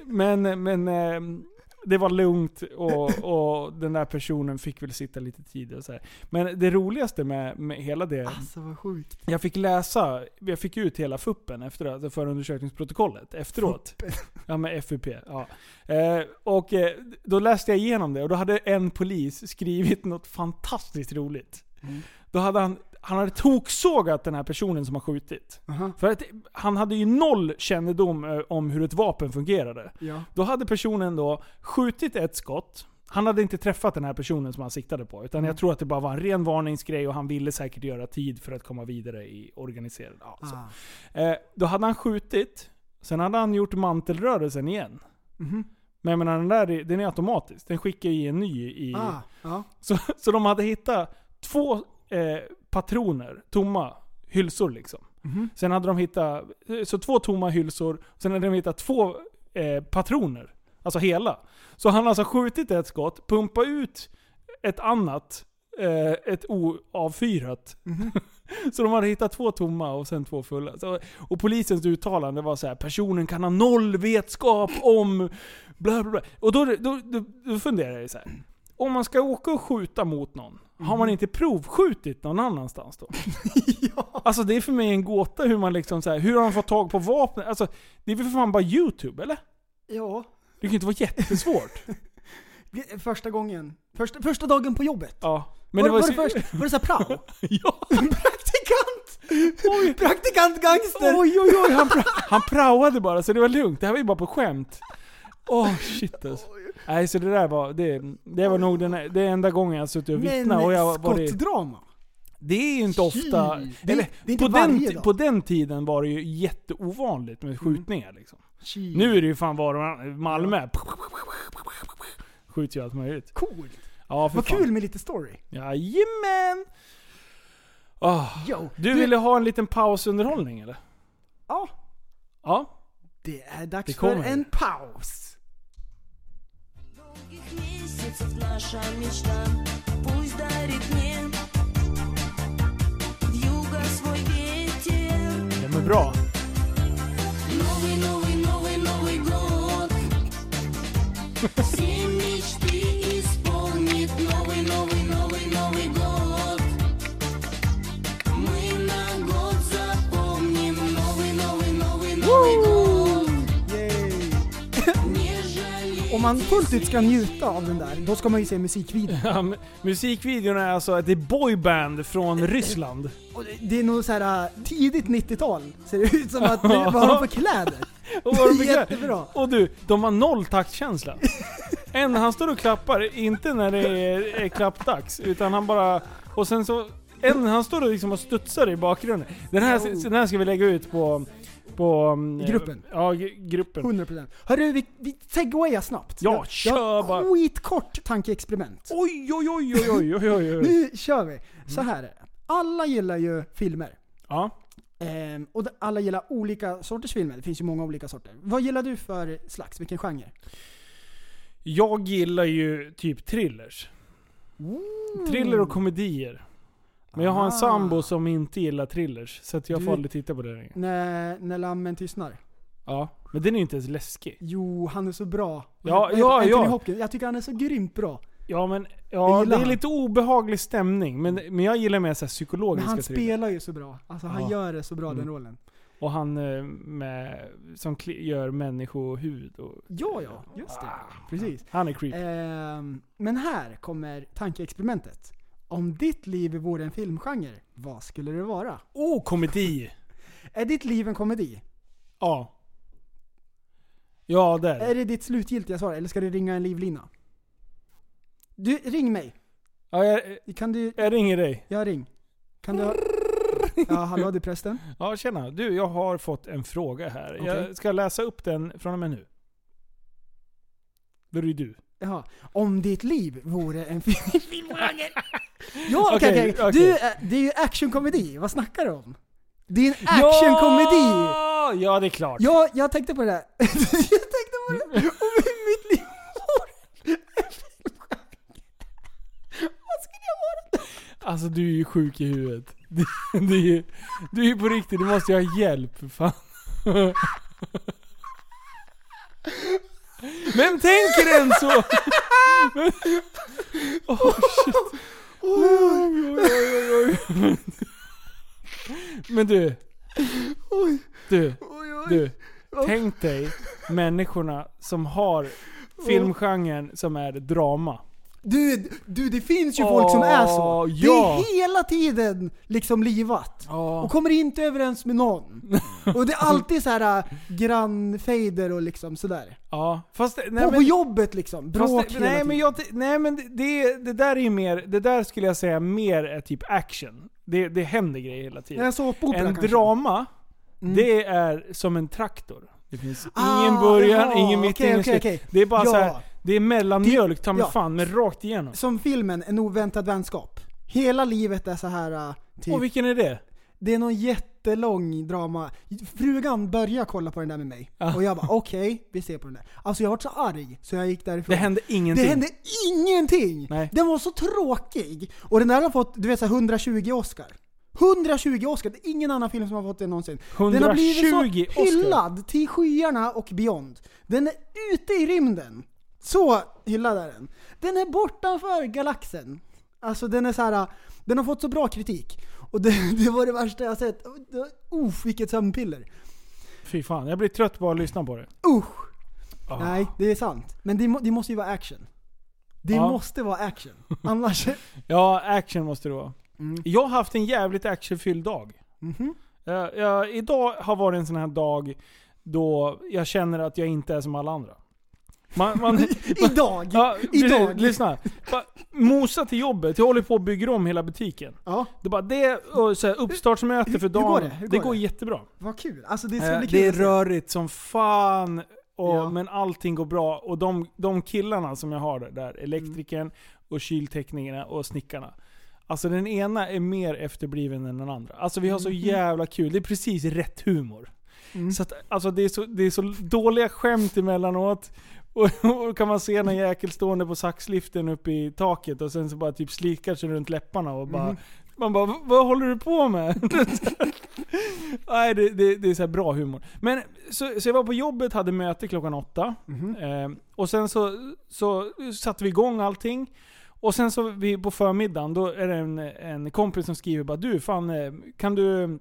Men, men ehm, det var lugnt och, och den där personen fick väl sitta lite tid och så här. Men det roligaste med, med hela det, Alltså vad sjukt. jag fick läsa, jag fick ut hela FUPen efteråt, förundersökningsprotokollet efteråt. Ja med FUP, ja. Eh, och eh, då läste jag igenom det och då hade en polis skrivit något fantastiskt roligt. Då hade han, han hade toksågat den här personen som har skjutit. Aha. För att han hade ju noll kännedom eh, om hur ett vapen fungerade. Ja. Då hade personen då skjutit ett skott. Han hade inte träffat den här personen som han siktade på. Utan jag tror att det bara var en ren varningsgrej och han ville säkert göra tid för att komma vidare i organiserad... Ja, så. Ah. Eh, då hade han skjutit, sen hade han gjort mantelrörelsen igen. Mhm. Men jag menar, den där är- den är automatisk. Den skickar ju en ny i... Ah, ja. Så, så de hade hittat två eh, patroner, tomma hylsor liksom. Mhm. Sen hade de hittat, eh, så två tomma hylsor, sen hade de hittat två eh, patroner. Alltså hela. Så han har alltså skjutit ett skott, pumpat ut ett annat, eh, ett oavfyrat. Mhm. så de hade hittat två tomma och sen två fulla. Så, och polisens uttalande var så här: personen kan ha noll vetskap om bla bla bla. Och då, då, då, då funderar jag så här. Om man ska åka och skjuta mot någon, har Mhm. man inte provskjutit någon annanstans då? Alltså det är för mig en gåta hur man liksom så här, hur har de fått tag på vapen? Alltså det är väl för fan bara YouTube eller? Ja. Det kan ju inte vara jättesvårt. Första gången. Första, första dagen på jobbet. ja. Men var, var, så- det först, var det såhär prao? Ja. Praktikant! Praktikant gangster! Oj oj oj, han, pra- han praoade bara så det var lugnt. Det här var ju bara på skämt. Åh shit alltså. Nej så det där var, det, det var nog den, det enda gången jag suttit och vittnat och jag var det, skottdrama? det är ju inte ofta. Det eller, det på, den, på den tiden var det ju jätteovanligt med skjutningar liksom. Tji. Nu är det ju fan var och- Malmö. Skjuts ju allt möjligt. Coolt. Ja Vad fan. kul med lite story. Jajamän! Oh. Yo, Du ville ha en liten pausunderhållning eller? Ja. Ja. Det är dags Det för en paus. Месяцев наша мечта. Пусть дарит мне Вьюга свой ветер. De är bra. Новый, новый, новый, новый год man fullt ut ska njuta av den där, då ska man ju se musikvideon. Ja, mu- Musikvideon är alltså ett boyband från Ryssland. Och det- Det är nog så här äh, tidigt 90-tal, ser det ut som att, vad har de för kläder? Och, vad de fick göra. Jättebra. och du, de har noll taktkänsla. En, han står och klappar, inte när det är, är klappdags, utan han bara... Och sen så... En, han står och liksom och studsar i bakgrunden. Den här, den här ska vi lägga ut på... på mm, Gruppen. Ja, g- gruppen. 100%. Hörru, vi, vi segwayar snabbt. Ja, Jag- jag kör har bara. Skitkort tankeexperiment. Oj, oj, oj, oj, oj, oj, oj. Nu kör vi. Så här är det. Alla gillar ju filmer. Ja. Ehm, och alla gillar olika sorters filmer. Det finns ju många olika sorter. Vad gillar du för slags? Vilken genre? Jag gillar ju typ thrillers. Thriller och komedier. Men jag har en Ah. sambo som inte gillar thrillers, så att jag Du- får aldrig titta på det längre. När, när lammen tystnar. Ja, men den är ju inte ens läskig. Jo, han är så bra. Ja, heter ja, ja. Hopkins. Jag tycker han är så grymt bra. Ja men, Jag ja, det är han. lite obehaglig stämning. Men, men jag gillar mer så här Men psykologiska han thriller. spelar ju så bra. Alltså han Ja. gör det så bra den Mm. rollen. Och han eh, med, som gör människohud och... Ja, ja. Just det. Precis. Han är creepy. Ehm, men här kommer tankeexperimentet. Om ditt liv vore en filmgenre, vad skulle det vara? Oh, komedi! Är ditt liv en komedi? Ja. Ja, där. Är det ditt slutgiltiga svar, eller ska du ringa en livlina? Du, ring mig. Ja, jag, Kan du... jag ringer dig. Ja, ring. Kan du... Ja, hallå, det är prästen. Ja, tjena. Du, jag har fått en fråga här. Okej. Jag ska läsa upp den från och med nu. Då är det du. Jaha. Om ditt liv vore en film- filmgenre. Ja, okej, okej. okej. Du, är- det är ju actionkomedi. Vad snackar du om? Det är en actionkomedi. Ja! Ja, det är klart. Ja, jag tänkte på det där. jag tänkte på det. Om mitt liv vore en filmgenre. Vad skulle jag vara? Alltså du är ju sjuk i huvudet. Du, du, är, ju- du är ju på riktigt, du måste ju ha hjälp för fan. Vem tänker en så? Men- Åh shit. Oj, oj, oj, oj. Men du. Du. Du. Tänk dig människorna som har filmgenren som är drama. Du, du, det finns ju folk som är så. Åh, Det ja. är hela tiden liksom livat. Ja. Och kommer inte överens med någon. Och det är alltid så här äh, grannfejder och liksom sådär. Ja, fast... på, Nej, på men, jobbet liksom. Bråk det, hela nej, tiden. men jag, nej men det- det, där är ju mer, det där skulle jag säga mer är typ action. Det, det händer grejer hela tiden. En såpopera En kanske. drama, Mm. det är som en traktor. Det finns Ah, ingen början, jaha, ingen mitt, okej, ingen okej, slut. okej. Det är bara Ja. så här, det är mellanmjölk ta mig ja. fan, men rakt igenom. Som filmen En oväntad vänskap. Hela livet är så här äh, typ. Och vilken är det? Det är någon jättelång drama. Frugan började kolla på den där med mig. Ja. Och jag bara okej, vi ser på den där. Alltså jag var så arg så jag gick därifrån. Det hände ingenting. Det hände ingenting! Nej. Den var så tråkig. Och den där har fått, du vet så här, 120 Oscar. 120 Oscar, det är ingen annan film som har fått det någonsin. Den har blivit 120 så Oscar. hyllad till skyarna och beyond. Den är ute i rymden. Så hyllad är den. Den är bortanför galaxen. Alltså den är så här. den har fått så bra kritik. Och det, det var det värsta jag sett. Uff, vilket sömnpiller. Fy fan, jag blir trött bara att lyssna på det. Usch! Ah. Nej, det är sant. Men det, det måste ju vara action. Det Ja. måste vara action. Annars... Ja, action måste det vara. Mm. Jag har haft en jävligt actionfylld dag. Mhm. Jag, jag, idag har varit en sån här dag då jag känner att jag inte är som alla andra. Man, man, Idag! ja, Idag! Lyssna. Bara Mosa till jobbet, jag håller på och bygger om hela butiken. Ja, Det, är bara, det och så här, uppstartsmöte Hur- för hur går dagen. det? Hur det går går det? jättebra. vad kul. Alltså det är Eh, det är rörigt som fan, och, Ja. men allting går bra. Och de, de killarna som jag har där, elektrikern och kylteknikerna och snickarna. Alltså den ena är mer efterbliven än den andra. Alltså vi har så jävla kul. Det är precis rätt humor. Mm. Så att, alltså det är, så, det är så dåliga skämt emellanåt. Och, och kan man se en jäkel stående på saxliften uppe i taket och sen så bara typ slickar sig runt läpparna och bara Man bara, vad håller du på med? Nej, det, det, det är så bra humor. Men så, så jag var på jobbet, hade möte klockan åtta. Eh, och sen så, så satte vi igång allting. Och sen så vi på förmiddagen, då är det en, en kompis som skriver bara Du, fan eh, kan du,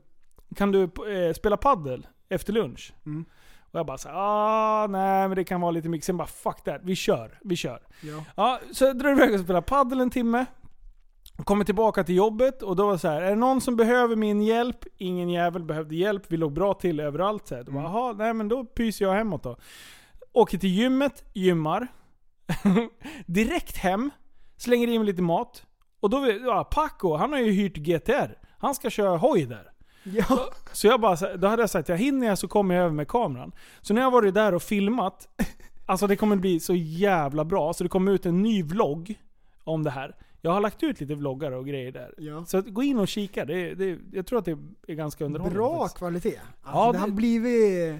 kan du eh, spela paddel efter lunch? Mm. Och jag bara så här, ah, nej men det kan vara lite mycket. Sen bara fuck that, vi kör, vi kör. Ja. Ja, så jag drar iväg och spelar paddel en timme. Kommer tillbaka till jobbet och då var det så här, är det någon som behöver min hjälp? Ingen jävel behövde hjälp, vi låg bra till överallt. Så här. Då bara, Jaha, nej men då pyser jag hemåt då. Åker till gymmet, gymmar. Direkt hem, slänger in lite mat. Och då, ja, Paco, han har ju hyrt GTR. Han ska köra hoj där. Ja. Så jag bara, då hade jag sagt jag hinner jag så kommer jag över med kameran. Så när jag varit där och filmat, alltså det kommer bli så jävla bra. Så det kommer ut en ny vlogg om det här. Jag har lagt ut lite vloggar och grejer där. Ja. Så att gå in och kika. Det, det, jag tror att det är ganska underhållande. Bra faktiskt. kvalitet. Alltså, Ja, det har det- blivit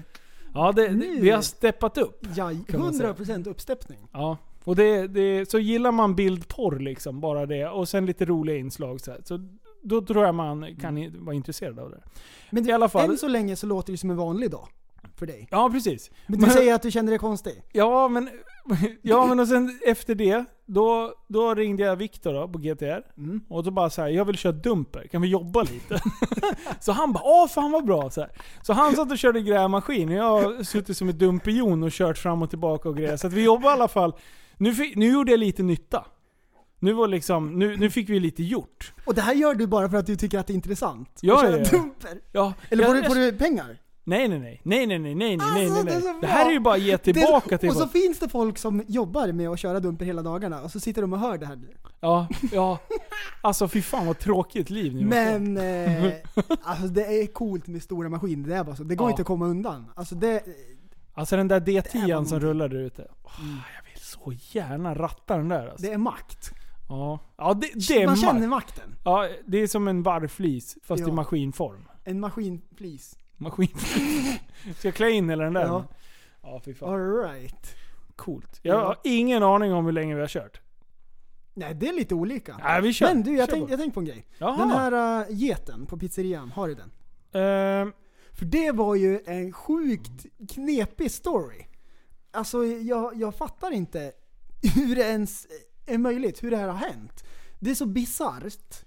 Ja, det, det, vi har steppat upp. ja, kan man säga. 100% uppsteppning. Ja. Och det, det, så gillar man bildporr liksom, bara det. Och sen lite roliga inslag så, här. så då tror jag man kan i- vara intresserad av det. Men I alla fall. än så länge så låter det som en vanlig dag. För dig. Ja, precis. Men du säger att du känner dig konstig? Ja men, ja, men och sen efter det, då, då ringde jag Viktor då, på GTR. Mm. Och då bara så här, jag vill köra dumper, kan vi jobba lite? så han bara, åh fan vad bra. Så, här. så han satt och körde grävmaskin och jag har suttit som ett dumperjon och kört fram och tillbaka och grejer. Så vi jobbar i alla fall. Nu, nu gjorde jag lite nytta. Nu, var liksom, nu, nu fick vi lite gjort. Och det här gör du bara för att du tycker att det är intressant? Ja, Att köra ja, ja. dumper? Ja, Eller jag- får, du, jag- får du pengar? Nej nej nej, nej nej nej, nej nej nej Alltså, nej. nej. Det här är ju bara att ge tillbaka det, till Och så folk. finns det folk som jobbar med att köra dumper hela dagarna och så sitter de och hör det här. Ja, ja. Alltså fy fan vad tråkigt liv ha. Men eh, alltså det är coolt med stora maskiner, det är bara så. Det går Ja. inte att komma undan. Alltså det, Alltså den där Det är D10 vad som rullar där ute. Åh, Jag vill så gärna ratta den där alltså. det är makt. Ja, ja det, det är Man känner makt. makten. Ja, det är som en varvflis fast Ja. i maskinform. En maskinflis. Maskin. Ska jag klä in hela den där? Ja. Ja, fy fan. Alright. Coolt. Jag Ja. har ingen aning om hur länge vi har kört. Nej, det är lite olika. Nej, vi kör. Men du, jag Kör tänkte bara. jag tänk på en grej. Jaha. Den här uh, geten på pizzerian, har du den? Ehm, För det var ju en sjukt knepig story. Alltså jag, jag fattar inte hur ens är möjligt, hur det här har hänt. Det är så bisarrt.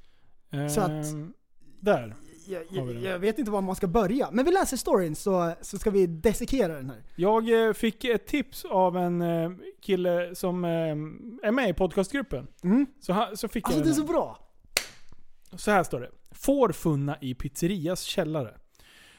Så att- ehm, Där. Jag, jag, jag vet inte var man ska börja. Men vi läser storyn så, så ska vi dissekera den här. Jag eh, fick ett tips av en eh, kille som eh, är med i podcastgruppen. Mm. Så, så fick Alltså jag det är så bra. Så här står det. Får funna i pizzerias källare.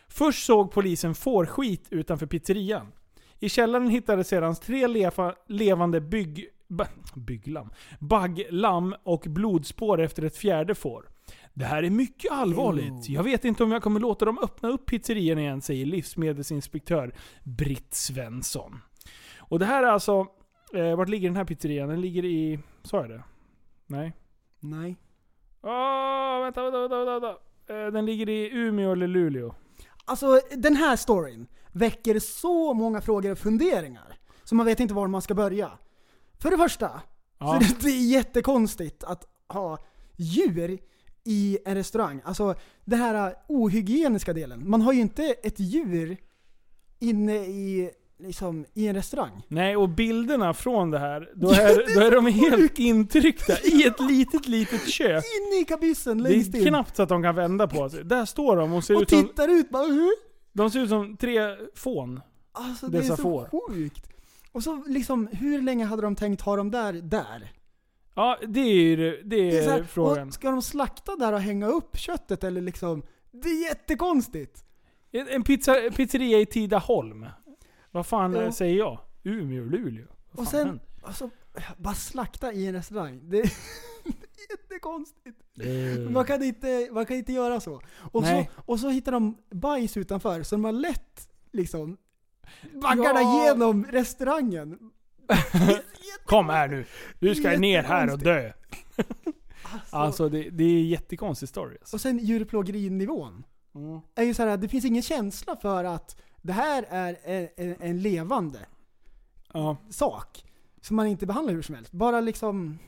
Först såg polisen fårskit utanför pizzerian. I källaren hittades sedan tre lefa, levande bygg, ba, bygglamm, bagglamm och blodspår efter ett fjärde får. Det här är mycket allvarligt. Jag vet inte om jag kommer låta dem öppna upp pizzerian igen, säger livsmedelsinspektör Britt Svensson. Och det här är alltså... Eh, vart ligger den här pizzerian? Den ligger i... Sa jag det? Nej. Nej. Åh, vänta, vänta, vänta, vänta. Eh, Den ligger i Umeå eller Luleå. Alltså den här storyn väcker så många frågor och funderingar. Så man vet inte var man ska börja. För det första, Ja. så är det, det är jättekonstigt att ha djur i en restaurang. Alltså den här ohygieniska delen. Man har ju inte ett djur inne i liksom i en restaurang. Nej, och bilderna från det här, då är, då är de helt intryckta i ett litet, litet kök. Inne i kabyssen Det längst är in. knappt så att de kan vända på sig. Där står de och ser Och ut som, tittar ut bara de ser ut som tre fån. Alltså det är så får. sjukt. Och så liksom, hur länge hade de tänkt ha dem där, där? Ja, det är ju det, det Det är är så här, frågan. ska de slakta där och hänga upp köttet eller liksom? Det är jättekonstigt. En pizza, pizzeria i Tidaholm. Vad fan Ja. säger jag? Umeå, Luleå. Vad Och sen, alltså, bara slakta i en restaurang. Det är jättekonstigt. Eh, Man kan inte, man kan inte göra så. Och, så. Och så hittar de bajs utanför, så de har lätt liksom baggarna Ja. genom restaurangen. Kom här nu. Du ska ner här och dö. Alltså, Alltså det, det är en jättekonstig story. Alltså. och sen djurplågerinivån. Är ju så här, det finns ingen känsla för att det här är en, en, en levande Ja. sak. Som man inte behandlar hur som helst. Bara liksom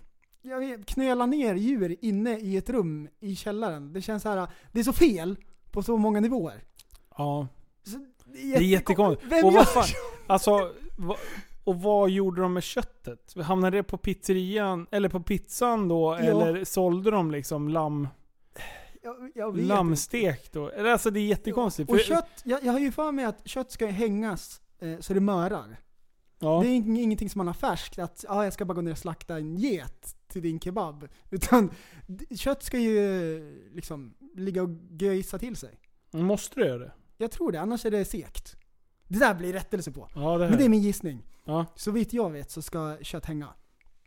jag vet, knöla ner djur inne i ett rum i källaren. Det känns så här, det är så fel på så många nivåer. ja. Det är jättekonstigt. Vem Och vad fan, alltså, va, och vad gjorde de med köttet? Hamnade det på pizzerian, eller på pizzan då? Eller sålde de liksom lamm, Jag, jag vet inte. lammstek då? Alltså det är jättekonstigt. Och kött, jag, jag har ju för mig att kött ska hängas eh, så det mörar. ja. Det är ing- ingenting som man har färskt, att ah, jag ska bara gå ner och slakta en get till din kebab. Utan kött ska ju liksom ligga och göjsa till sig. Måste du göra det? Jag tror det, annars är det sekt. Det där blir rättelse på. Ja, det här. Men det är min gissning. Ja. Så vitt jag vet så ska kött hänga.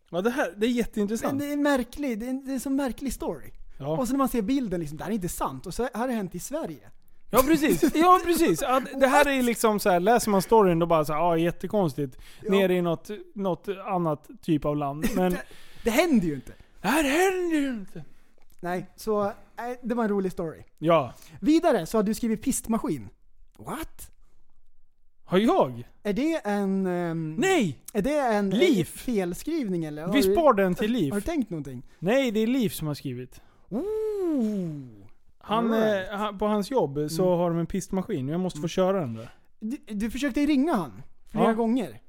ja, det här det är Men jätteintressant. det är en märklig, det är en, det är en så märklig story. Ja. Och så när man ser bilden, liksom, det här är inte sant. Och så har det hänt i Sverige. Ja precis, ja precis. Att det här är liksom så här, läser man storyn då bara så här, ja jättekonstigt. Ja. Nere i något, något annat typ av land. Men Det händer ju inte. det här händer ju inte. Nej, så äh, det var en rolig story. Ja. Vidare så har du skrivit pistmaskin. What? Har jag? Är det en... ehm, Nej! Är det en Liv. felskrivning eller? Har Vi du- spar den till liv. Har du tänkt någonting? Nej, det är Liv som har skrivit. Ooh. Han, Alright. eh, han, på hans jobb så Mm. har de en pistmaskin och jag måste få köra den där. Du, du försökte ringa han flera Ja. gånger.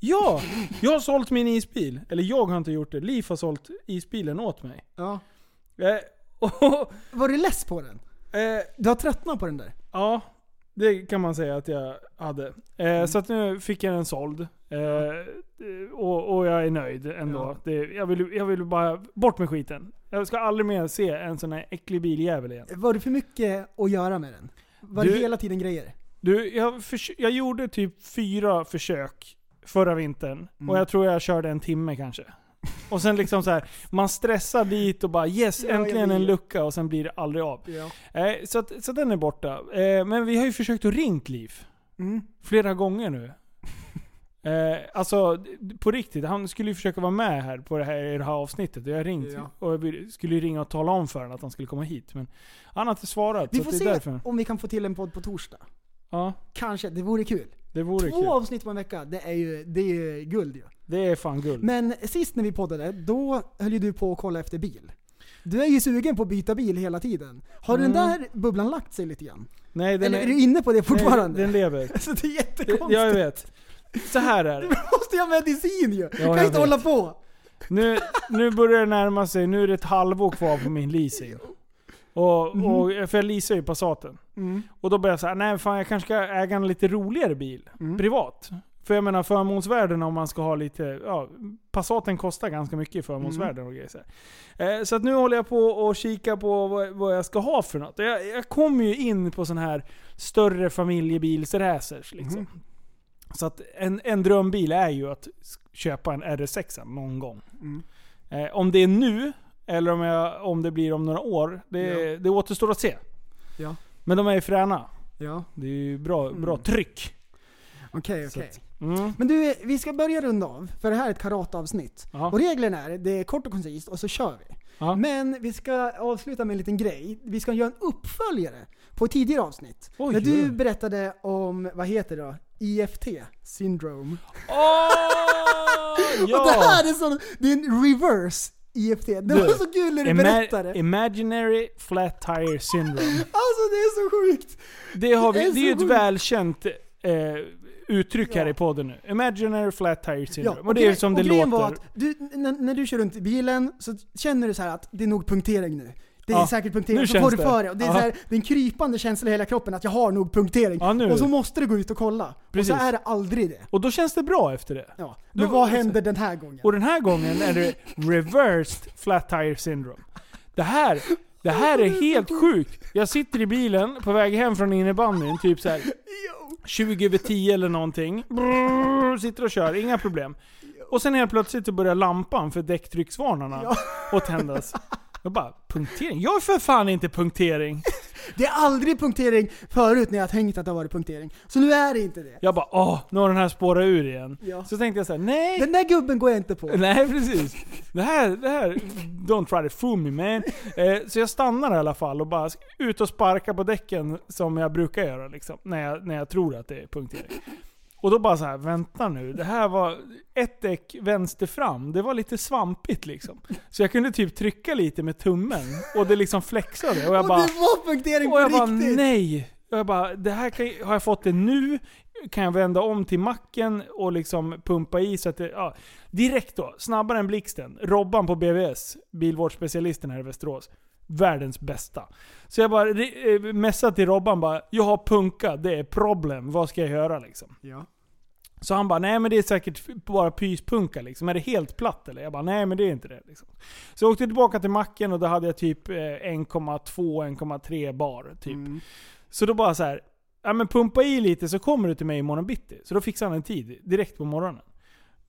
Ja! Jag har sålt min isbil. Eller jag har inte gjort det. Liv har sålt isbilen åt mig. Ja. Eh, och, Var du less på den? eh, Du har tröttnat på den där? Ja, det kan man säga att jag hade. Eh, Mm. Så att nu fick jag den såld. Eh, och, och jag är nöjd ändå. Ja. Det, jag, vill, jag vill bara bort med skiten. Jag ska aldrig mer se en sån här äcklig biljävel igen. Var det för mycket att göra med den? Var Du- det hela tiden grejer? Du, jag, förs- jag gjorde typ fyra försök förra vintern. Mm. Och jag tror jag körde en timme kanske. Och sen liksom så här, man stressar dit och bara yes, Ja, äntligen en lucka och sen blir det aldrig av. Ja. Eh, så, att, så den är borta. Eh, men vi har ju försökt att ringt Liv. Mm. Flera gånger nu. Eh, alltså, på riktigt. Han skulle ju försöka vara med här på det här, i det här avsnittet. Och jag har ringt. Ja. Och jag skulle ju ringa och tala om för honom att han skulle komma hit. Men han har inte svarat. Vi får se om vi kan få till en podd på torsdag. Ja, Kanske, det vore kul. det vore Två kul. avsnitt på en vecka, det är ju, det är ju guld ju. Det är fan guld. Men sist när vi poddade, då höll ju du på att kolla efter bil. Du är ju sugen på att byta bil hela tiden. Har Mm. den där bubblan lagt sig lite grann? Nej, den Eller är, är, du inne på det fortfarande? Nej, den lever. alltså det är jättekonstigt. ja, jag vet. Så här är Du det. måste ju ha medicin ju! kan jag inte vet. hålla på! Nu, nu börjar det närma sig. Nu är det ett halvår kvar på min leasing. Och, och, för jag leasar ju Passaten. Mm. Och då började jag säga, nej fan jag kanske ska äga en lite roligare bil. Mm. Privat. För jag menar förmånsvärden om man ska ha lite, ja, Passaten kostar ganska mycket i förmånsvärden och grejer så. Eh, Så att nu håller jag på och kika på vad, vad jag ska ha för något. Jag, jag kommer ju in på sån här större familjebilsracers liksom. Mm. Så att en, en drömbil är ju att köpa en RS6 någon gång. Mm. Eh, om det är nu, eller om, jag, om det blir om några år, det, Ja. det återstår att se. Ja. Men de är ju fräna. Ja, Det är ju bra, bra Mm. tryck. okej Så okej. att- Mm. Men du, vi ska börja runda av, för det här är ett karatavsnitt. Ja. Och reglerna är, det är kort och koncist och så kör vi. Ja. Men vi ska avsluta med en liten grej. Vi ska göra en uppföljare på ett tidigare avsnitt. Oj, när du berättade om, vad heter det då? IFT, syndrome. Åh, Och det här ja! är så, det är en reverse IFT. Det Du, var så kul när du berättade. Ima- imaginary Flat Tire Syndrome. Alltså det är så sjukt! Det, har Det vi, är det är ju ett välkänt eh, uttryck här i podden nu. Imaginary flat tire syndrome. Ja, och det är som och det låter. Var att du, när, när du kör runt i bilen så känner du så här att det är nog punktering nu. Det är Ja, säkert punktering, så får du det. för dig. Och det är, så här, det är en krypande känsla i hela kroppen att jag har nog punktering. Ja, och så måste du gå ut och kolla. Precis. Och så är det aldrig det. Och då känns det bra efter det. Ja. Då- Men vad händer den här gången? Och den här gången är det reversed flat tire syndrome. Det här, det här är helt sjukt. Jag sitter i bilen på väg hem från innebandyn, typ så här 20 över 10 eller någonting. Brrr, sitter och kör, inga problem. Och sen helt plötsligt så börjar lampan för däcktrycksvarnarna att tändas. Jag bara, punktering? Jag är för fan inte punktering. Det är aldrig punktering förut när jag har tänkt att det har varit punktering. Så nu är det inte det. Jag bara, åh, nu har den här spårat ur igen. Ja. Så tänkte jag så här, nej. Den där gubben går jag inte på. Nej precis. Det här, det här, don't try to fool me man. Eh, så jag stannar i alla fall och bara ut och sparka på däcken som jag brukar göra liksom. När jag, när jag tror att det är punktering. Och då bara så här, vänta nu. Det här var ett däck vänster fram. Det var lite svampigt liksom. Så jag kunde typ trycka lite med tummen och det liksom flexade. Och jag och bara, det var punktering och jag på bara riktigt! nej. Och jag bara, det här kan, har jag fått det nu? Kan jag vända om till macken och liksom pumpa i så att det, ja. Direkt då, snabbare än blixten. Robban på BVS, bilvårdsspecialisten här i Västerås. Världens bästa. Så jag bara eh, messade till Robban bara, jag har punka, det är problem, vad ska jag göra liksom? Ja. Så han bara, nej men det är säkert bara pyspunka liksom. Är det helt platt eller? Jag bara, nej men det är inte det. Liksom. Så jag åkte tillbaka till macken och då hade jag typ eh, 1,2-1,3 bar. Typ. Mm. Så då bara så här, ja men pumpa i lite så kommer du till mig imorgon bitti. Så då fixade han en tid direkt på morgonen.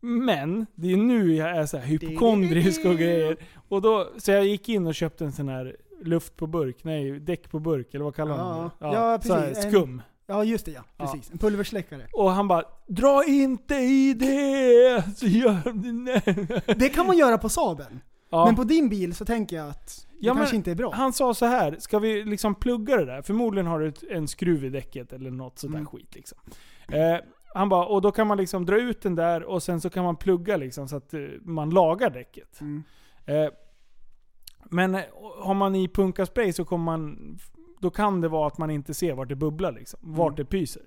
Men, det är nu jag är så här hypokondrisk och grejer. Och då, så jag gick in och köpte en sån här luft på burk, nej däck på burk eller vad kallar man Ja, det? ja, så här, precis. En- skum. Ja just det ja, Ja. precis. En pulversläckare. Och han bara Dra inte i det! Så gör. Det kan man göra på Saaben. Ja. Men på din bil så tänker jag att det Ja, kanske inte är bra. Han sa så här, ska vi liksom plugga det där? Förmodligen har du ett- en skruv i däcket eller något sånt där Mm. skit liksom. Eh, han bara, och då kan man liksom dra ut den där och sen så kan man plugga liksom så att eh, man lagar däcket. Mm. Eh, men eh, har man i punkaspray så kommer man, då kan det vara att man inte ser vart det bubblar liksom. Vart Mm. det pyser.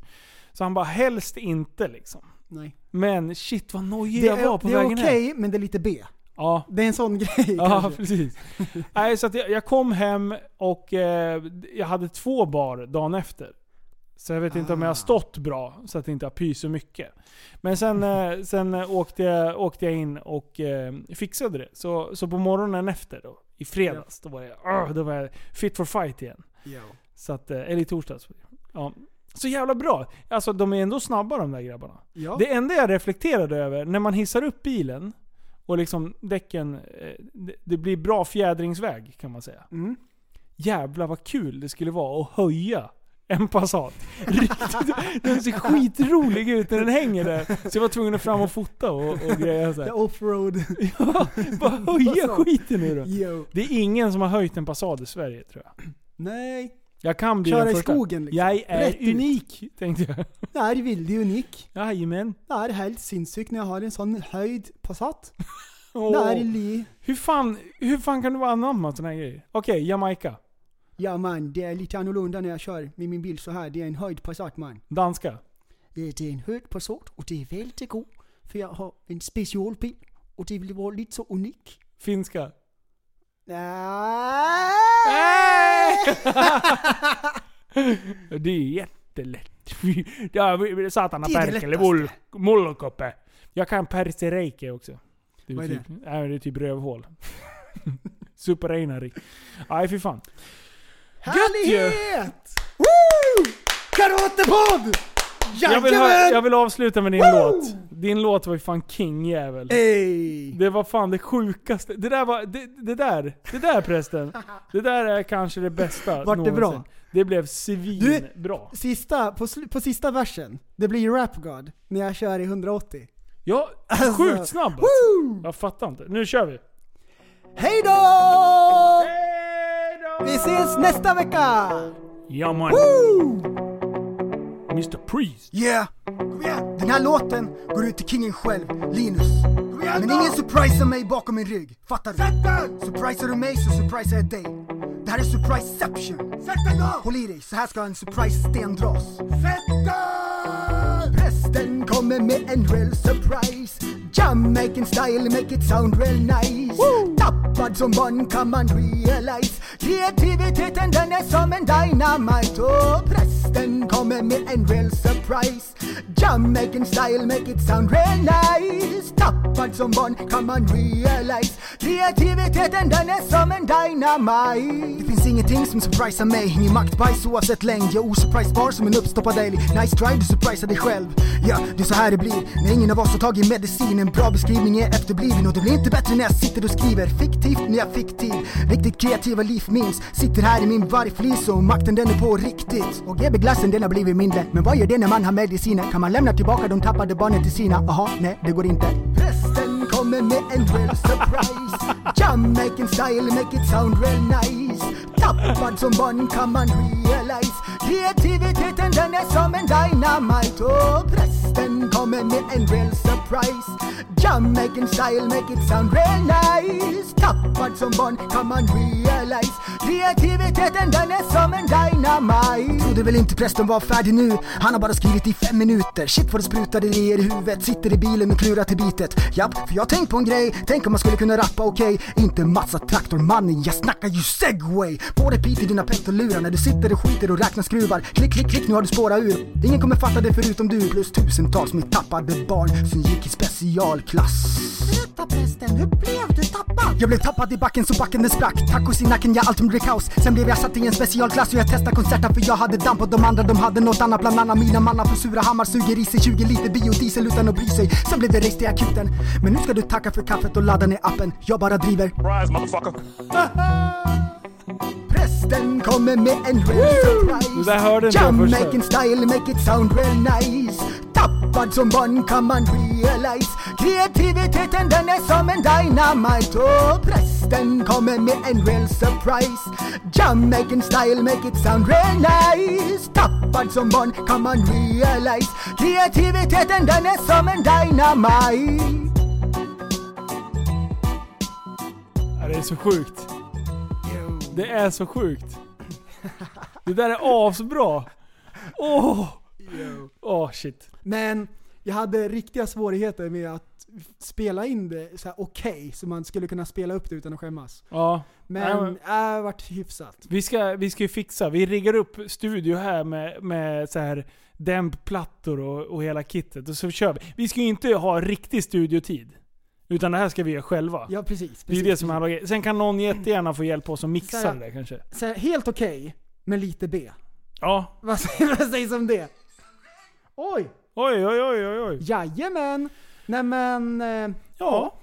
Så han bara, helst inte liksom. Nej. Men shit vad nojig Det jag var är, på det är vägen hem. okej, men det är lite B. Ja. Det är en sån grej Ja, kanske. precis. Nej, så jag, jag kom hem och eh, jag hade två bar dagen efter. Så jag vet inte om jag Ah. har stått bra, så att det inte har pyst så mycket. Men sen, eh, sen eh, åkte, jag, åkte jag in och eh, fixade det. Så, så på morgonen efter då, i fredags, då var, jag, ah, då var jag fit for fight igen. Ja. Så att, eh, eller i torsdags. Ja. Så jävla bra. Alltså de är ändå snabba de där grabbarna. Ja. Det enda jag reflekterade över, när man hissar upp bilen och liksom däcken, det, det blir bra fjädringsväg kan man säga. Mm. Jävlar vad kul det skulle vara att höja en Passat. Riktigt, den ser skitrolig ut när den hänger där. Så jag var tvungen att fram och fota och, och grejer så här. offroad. Ja, bara höja skiten nu då. Jo. Det är ingen som har höjt en Passat i Sverige tror jag. Nej. Jag kan bli Köra den i första. skogen liksom. Jag är Rätt ut. unik, tänkte jag. Det är väldigt unik. Jajamän. Det är helt sinnssykt när jag har en sån höjd Passat. Åh. Det är li... Hur fan, hur fan kan du vara anamma såna här grejer? Okej, Jamaica. Ja man, det är lite annorlunda när jag kör med min bil så här. Det är en höjd Passat man. Danska. Det är en höjd Passat och det är väldigt god. För jag har en specialbil och det vill vara lite så unik. Finska. Nej. det är jättelätt. Ja, satana Det är det perkele mullkoppe. Jag kan persereike också. Det Vad är typ, Nej, det är typ rövhål. Superreinari. Nej fy fan. Härlighet! Woo! Karatepodd! Jag vill, ha, jag vill avsluta med din låt. Din låt var ju fan king jävel. Ey! Det var fan det sjukaste. Det där var, det, det där, det där prästen. Det där är kanske det bästa Vart det bra? Det blev svinbra. Sista, på, på sista versen, det blir ju Rap God när jag kör i 180. Ja, Alltså, sjukt snabb alltså. woo! Jag fattar inte. Nu kör vi. Hej då! Vi ses nästa vecka! Ja man. Woo! Mr Priest. Yeah! Kom igen! Den här låten går ut till kingen själv, Linus. Kom igen Men ingen surprisar mig bakom min rygg, fattar du? Surprisar du mig så surprisar jag dig. Det här är surpriseception. Sätt den då! Håll i dig, så här ska en surprise-sten dras. Sätt den! Präst Prästen kommer med en real surprise Jamaican style make it sound real nice Tappad som barn kan man realize Kreativiteten den är som en dynamite Och prästen kommer med en real surprise. Jamaican style make it sound real nice. Tappad som barn kan man realize. Kreativiteten den är som en dynamite Det finns ingenting som surprisar mig Ingen maktbajs oavsett längd Jag är osurprisebar som en uppstoppad älg Nice try, du surprisar dig själv Ja, det är så här det blir. När ingen av oss har tagit medicin. En bra beskrivning är efterbliven. Och det blir inte bättre när jag sitter och skriver. Fiktivt när jag fick tid. Riktigt kreativa liv minns. Sitter här i min vargflis och makten den är på riktigt. Och GB-glassen den har blivit mindre. Men vad gör det när man har mediciner? Kan man lämna tillbaka de tappade barnen till sina? Aha, nej det går inte. Prästen kommer med en real surprise. Jamaican style make it sound real nice. Tappad som barn kan man realize. Kreativiteten den är som en dynamite. Och prästen kommer med en real surprise. Jamaican style make it sound real nice. Tappad som barn kan man realize. Kreativiteten den är som en dynamite. Trodde väl inte prästen var färdig nu. Han har bara skrivit i fem minuter. Shit vad det sprutar idéer i huvudet. Sitter i bilen och klurar till bitet. Japp, för jag har tänkt på en grej. Tänk om man skulle kunna rappa okej. Inte massa traktormannen, jag snackar ju segway. På repeat i dina petolurar När du sitter och skiter och räknar skruvar Klick, klick, klick, nu har du spårat ur. Ingen kommer fatta det förutom du. Plus tusentals med tappade barn Som gick i specialklass. Berätta prästen, hur blev du tappad? jag blev tappad i backen så backen den sprack. Tacos i nacken, ja allt blev kaos. Sen blev jag satt i en specialklass och jag testade konserten för jag hade damp och de andra de hade något annat. Bland annat mina mannar på Surahammar suger i sig 20 liter biodiesel utan att bry sig. Sen blev det race till akuten. Men nu ska du tacka för kaffet och ladda ner appen. Jag bara driver. Rise, motherfucker. Prästen kommer med en real surprise. Det där hörde inte jag första. Jamaican style make it sound real nice. Tappad som barn kan man realize. Kreativiteten den är som en dynamite. Och prästen kommer med en real surprise. Jamaican style make it sound real nice. Tappad som barn kan man realize. Kreativiteten den är som en dynamite. Det är så sjukt. Det är så sjukt. Det där är asbra. Åh! Åh shit. Men jag hade riktiga svårigheter med att spela in det så här okej, så man skulle kunna spela upp det utan att skämmas. Ja. Men Nej, det har varit hyfsat. Vi ska, vi ska ju fixa, vi riggar upp studio här med, med så här dämpplattor och, och hela kittet. Och så kör vi. Vi ska ju inte ha riktig studiotid. Utan det här ska vi göra själva. Ja precis. det är precis, det som är grejer. Sen kan någon jättegärna få hjälpa oss att mixa det kanske. Så här, helt okej, men lite B. Ja. Vad sägs om det? Oj! Oj, oj, oj, oj, oj. Jajamän! Nej men... Eh, Ja.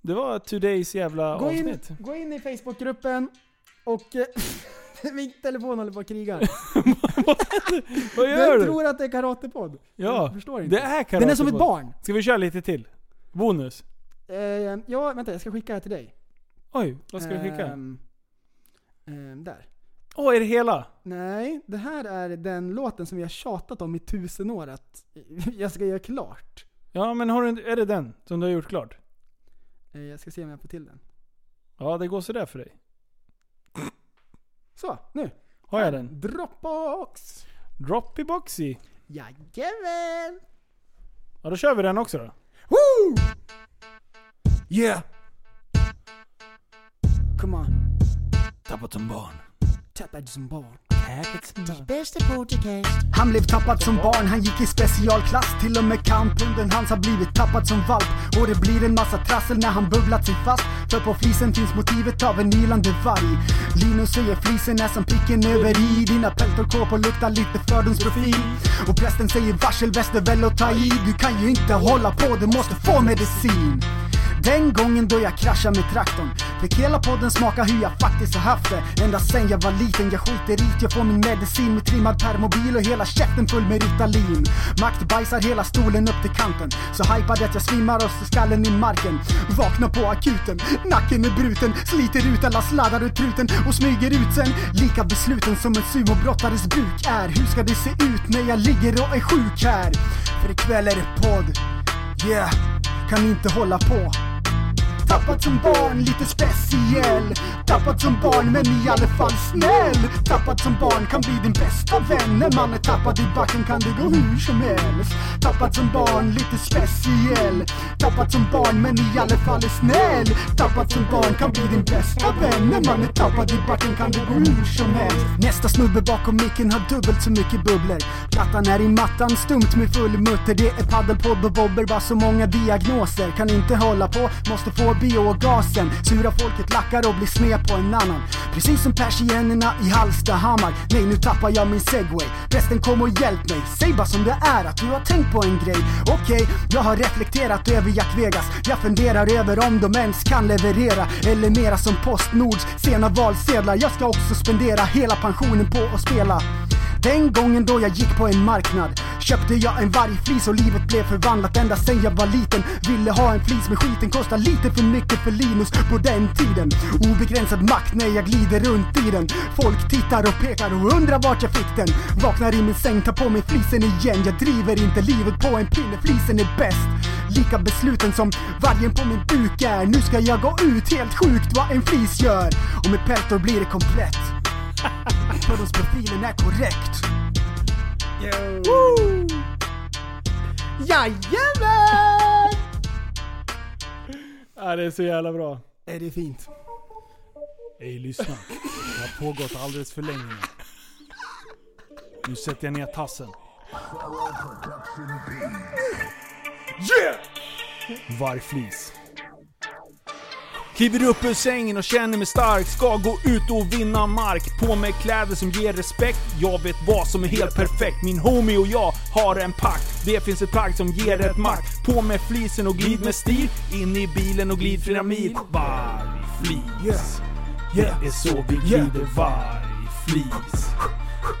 Det var todays jävla gå, in, avsnitt. gå in i Facebookgruppen och... Eh, min telefon håller på att kriga. Vad gör Den du? tror att det är karatepodd. Ja, Jag förstår inte. det är Den är som ett karatepodd. barn. Ska vi köra lite till? Bonus? Eh, ja, vänta jag ska skicka det till dig. Oj, vad ska vi skicka? Ehm, ehm, där. Åh, är det hela? Nej, det här är den låten som vi har tjatat om i tusen år att jag ska göra klart. Ja, men har du, är det den som du har gjort klart? Eh, jag ska se om jag får till den. Ja, det går sådär för dig. Så, nu. Har jag den? Dropbox! Droppy boxy. Jajamän! Ja, då kör vi den också då. Woo! Yeah! Come on. Tappat som barn. Tappad som barn. Bästa podcast. Han blev tappad som barn, han gick i specialklass. Till och med kamphunden hans har blivit tappad som valp. Och det blir en massa trassel när han bubblat sig fast. För på flisen finns motivet av en ylande varg. Linus säger flisen är som pricken över i. Dina peltorkåpor luktar lite fördomsprofil. Och prästen säger varsel väl och ta i. Du kan ju inte hålla på, du måste få medicin den gången då jag kraschade med traktorn. Fick hela podden smaka hur jag faktiskt har haft det. Ända sen jag var liten, jag skiter i Jag får min medicin med trimmad permobil och hela käften full med Ritalin. Makt bajsar hela stolen upp till kanten. Så hypad att jag svimmar och så skallen i marken. Vaknar på akuten, nacken är bruten. Sliter ut alla sladdar ur truten och smyger ut sen. Lika besluten som en sumobrottares buk är. Hur ska det se ut när jag ligger och är sjuk här? För ikväll är det podd. Yeah, kan inte hålla på. Tappad som barn, lite speciell. Tappad som barn, men i alla fall snäll. Tappad som barn kan bli din bästa vän. När man är tappad i backen kan det gå hur som helst. Tappad som barn, lite speciell. Tappad som barn, men i alla fall är snäll. Tappad som barn kan bli din bästa vän. När man är tappad i backen kan det gå hur som helst. Nästa snubbe bakom micken har dubbelt så mycket bubblor. Plattan är i mattan, stumt med full mutter. Det är paddelpodd och bobber, bara så många diagnoser. Kan inte hålla på, måste få biogasen. Sura folket lackar och blir sned på en annan. Precis som persiennerna i Hallstahammar. Nej nu tappar jag min segway. Prästen kom och hjälp mig. Säg bara som det är att du har tänkt på en grej. Okej, jag har reflekterat över Jack Vegas. Jag funderar över om de ens kan leverera Eller mera som Postnords sena valsedlar. Jag ska också spendera hela pensionen på att spela. Den gången då jag gick på en marknad Köpte jag en vargflis och livet blev förvandlat. Ända sen jag var liten Ville ha en flis men skiten kostar lite för mycket för Linus på den tiden. Obegränsad makt när jag glider runt i den. Folk tittar och pekar och undrar vart jag fick den. Vaknar i min säng, tar på mig flisen igen. Jag driver inte livet på en pinne, flisen är bäst. Lika besluten som vargen på min buk är. Nu ska jag gå ut, helt sjukt vad en flis gör. Och med peltor blir det komplett Fördomsprofilen är korrekt. Woo! Jajamän! Ja, det är så jävla bra. Är det fint? Ey, lyssna. Det har pågått alldeles för länge nu. Nu sätter jag ner tassen. Yeah! Vargflis. Kliver upp ur sängen och känner mig stark. Ska gå ut och vinna mark. På med kläder som ger respekt. Jag vet vad som är helt perfekt. Min homie och jag har en pakt. Det finns ett plagg som ger ett makt. På med flisen och glid med stil. In i bilen och glid flera mil. Vargflis. Det är så vi glider vargflis.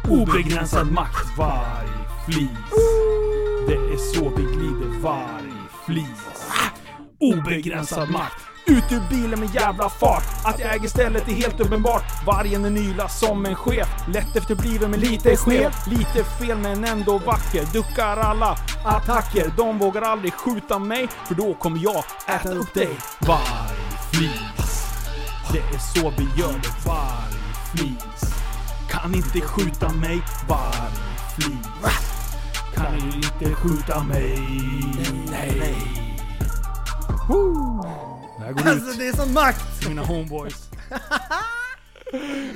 Obegränsad makt vargflis. Det är så vi glider vargflis. Obegränsad makt. Ut ur bilen med jävla fart. Att jag äger stället är helt uppenbart. Vargen är nyla som en chef. Lätt efterbliven men lite skev. Lite fel men ändå vacker. Duckar alla attacker. De vågar aldrig skjuta mig. För då kommer jag äta upp dig. Vargflis. Det är så vi gör det. Vargflis. Kan inte skjuta mig. Vargflis. Kan inte skjuta mig. Nej. Woo. Går Alltså ut det är sån makt! till mina homeboys.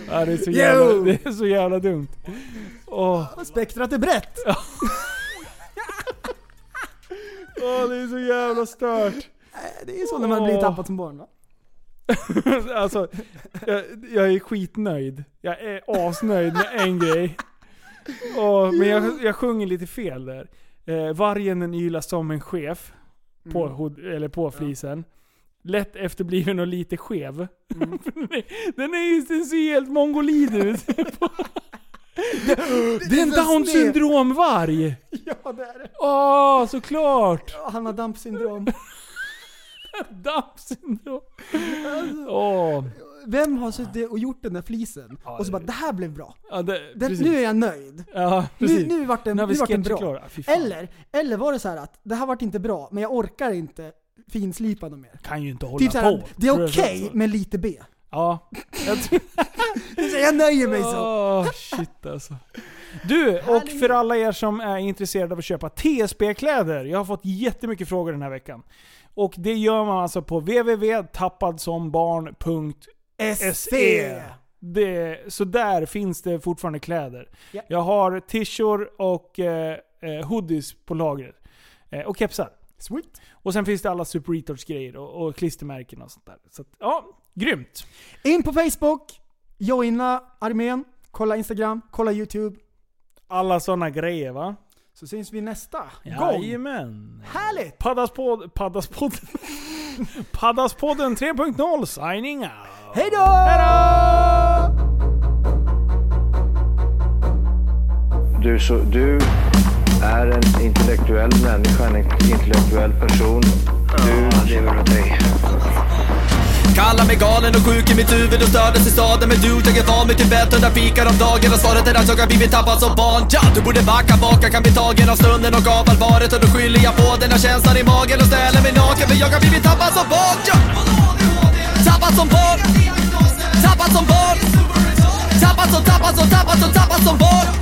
ja, det, är så jävla, Yo! det är så jävla dumt. Åh, Spektrat är brett! åh, det är så jävla stört. Det är så när man blir tappad som barn va? alltså, jag, jag är skitnöjd. Jag är asnöjd med en grej. Åh, men jag, jag sjunger lite fel där. Eh, vargen ylar som en chef. På, Mm. hod, eller på flisen. Lätt efterbliven och lite skev. Mm. den är ju den ser helt mongolid ut. det, det är en down syndrom-varg! Ja det är det. Åh, såklart! Han har dampsyndrom. Down syndrom. Åh. Vem har suttit och gjort den där flisen? Ja, och så det- bara, det här blev bra. Ja, det, Den, nu är jag nöjd. Ja, Nu, nu vart den, Nu vart den bra. Eller, eller var det så här att det här vart inte bra, men jag orkar inte finslipa dem mer. kan ju inte hålla Typ så här, på. det är okej med lite B. Ja. Jag tror... Så jag nöjer mig så. Åh, shit alltså. Du, och för alla er som är intresserade av att köpa TSB-kläder. Jag har fått jättemycket frågor den här veckan. Och det gör man alltså på www.tappadsombarn.se. Det, så där finns det fortfarande kläder. Ja. Jag har t-shirts och eh, eh, hoodies på lagret. Eh, och kepsar. Sweet. Och sen finns det alla Super Retards grejer och, och klistermärken och sånt där. Så att, ja, grymt. In på Facebook, joina armén, kolla Instagram, kolla YouTube. Alla såna grejer va? Så syns vi nästa gång. Jajamän. Härligt! Paddaspodden... Paddaspodden... Paddaspodden 3.0 signing out. Hej då! Du, så, du är en intellektuell människa, en intellektuell person. Du lever av dig. Kallar mig galen och sjuk i mitt huvud och stördes i staden. Men du, jag är van vid Tibet under fikar om dagen. Och svaret är att jag har blivit tappad som barn. Ja, Du borde backa bak, jag kan bli tagen av stunden och av allvaret. Och då skyller jag på den här känslan i magen och ställer mig naken. För jag har blivit tappad som barn ja. Tappad som barn. Tappad som barn. Tappad som, tappad som, tappad som, tappad som barn.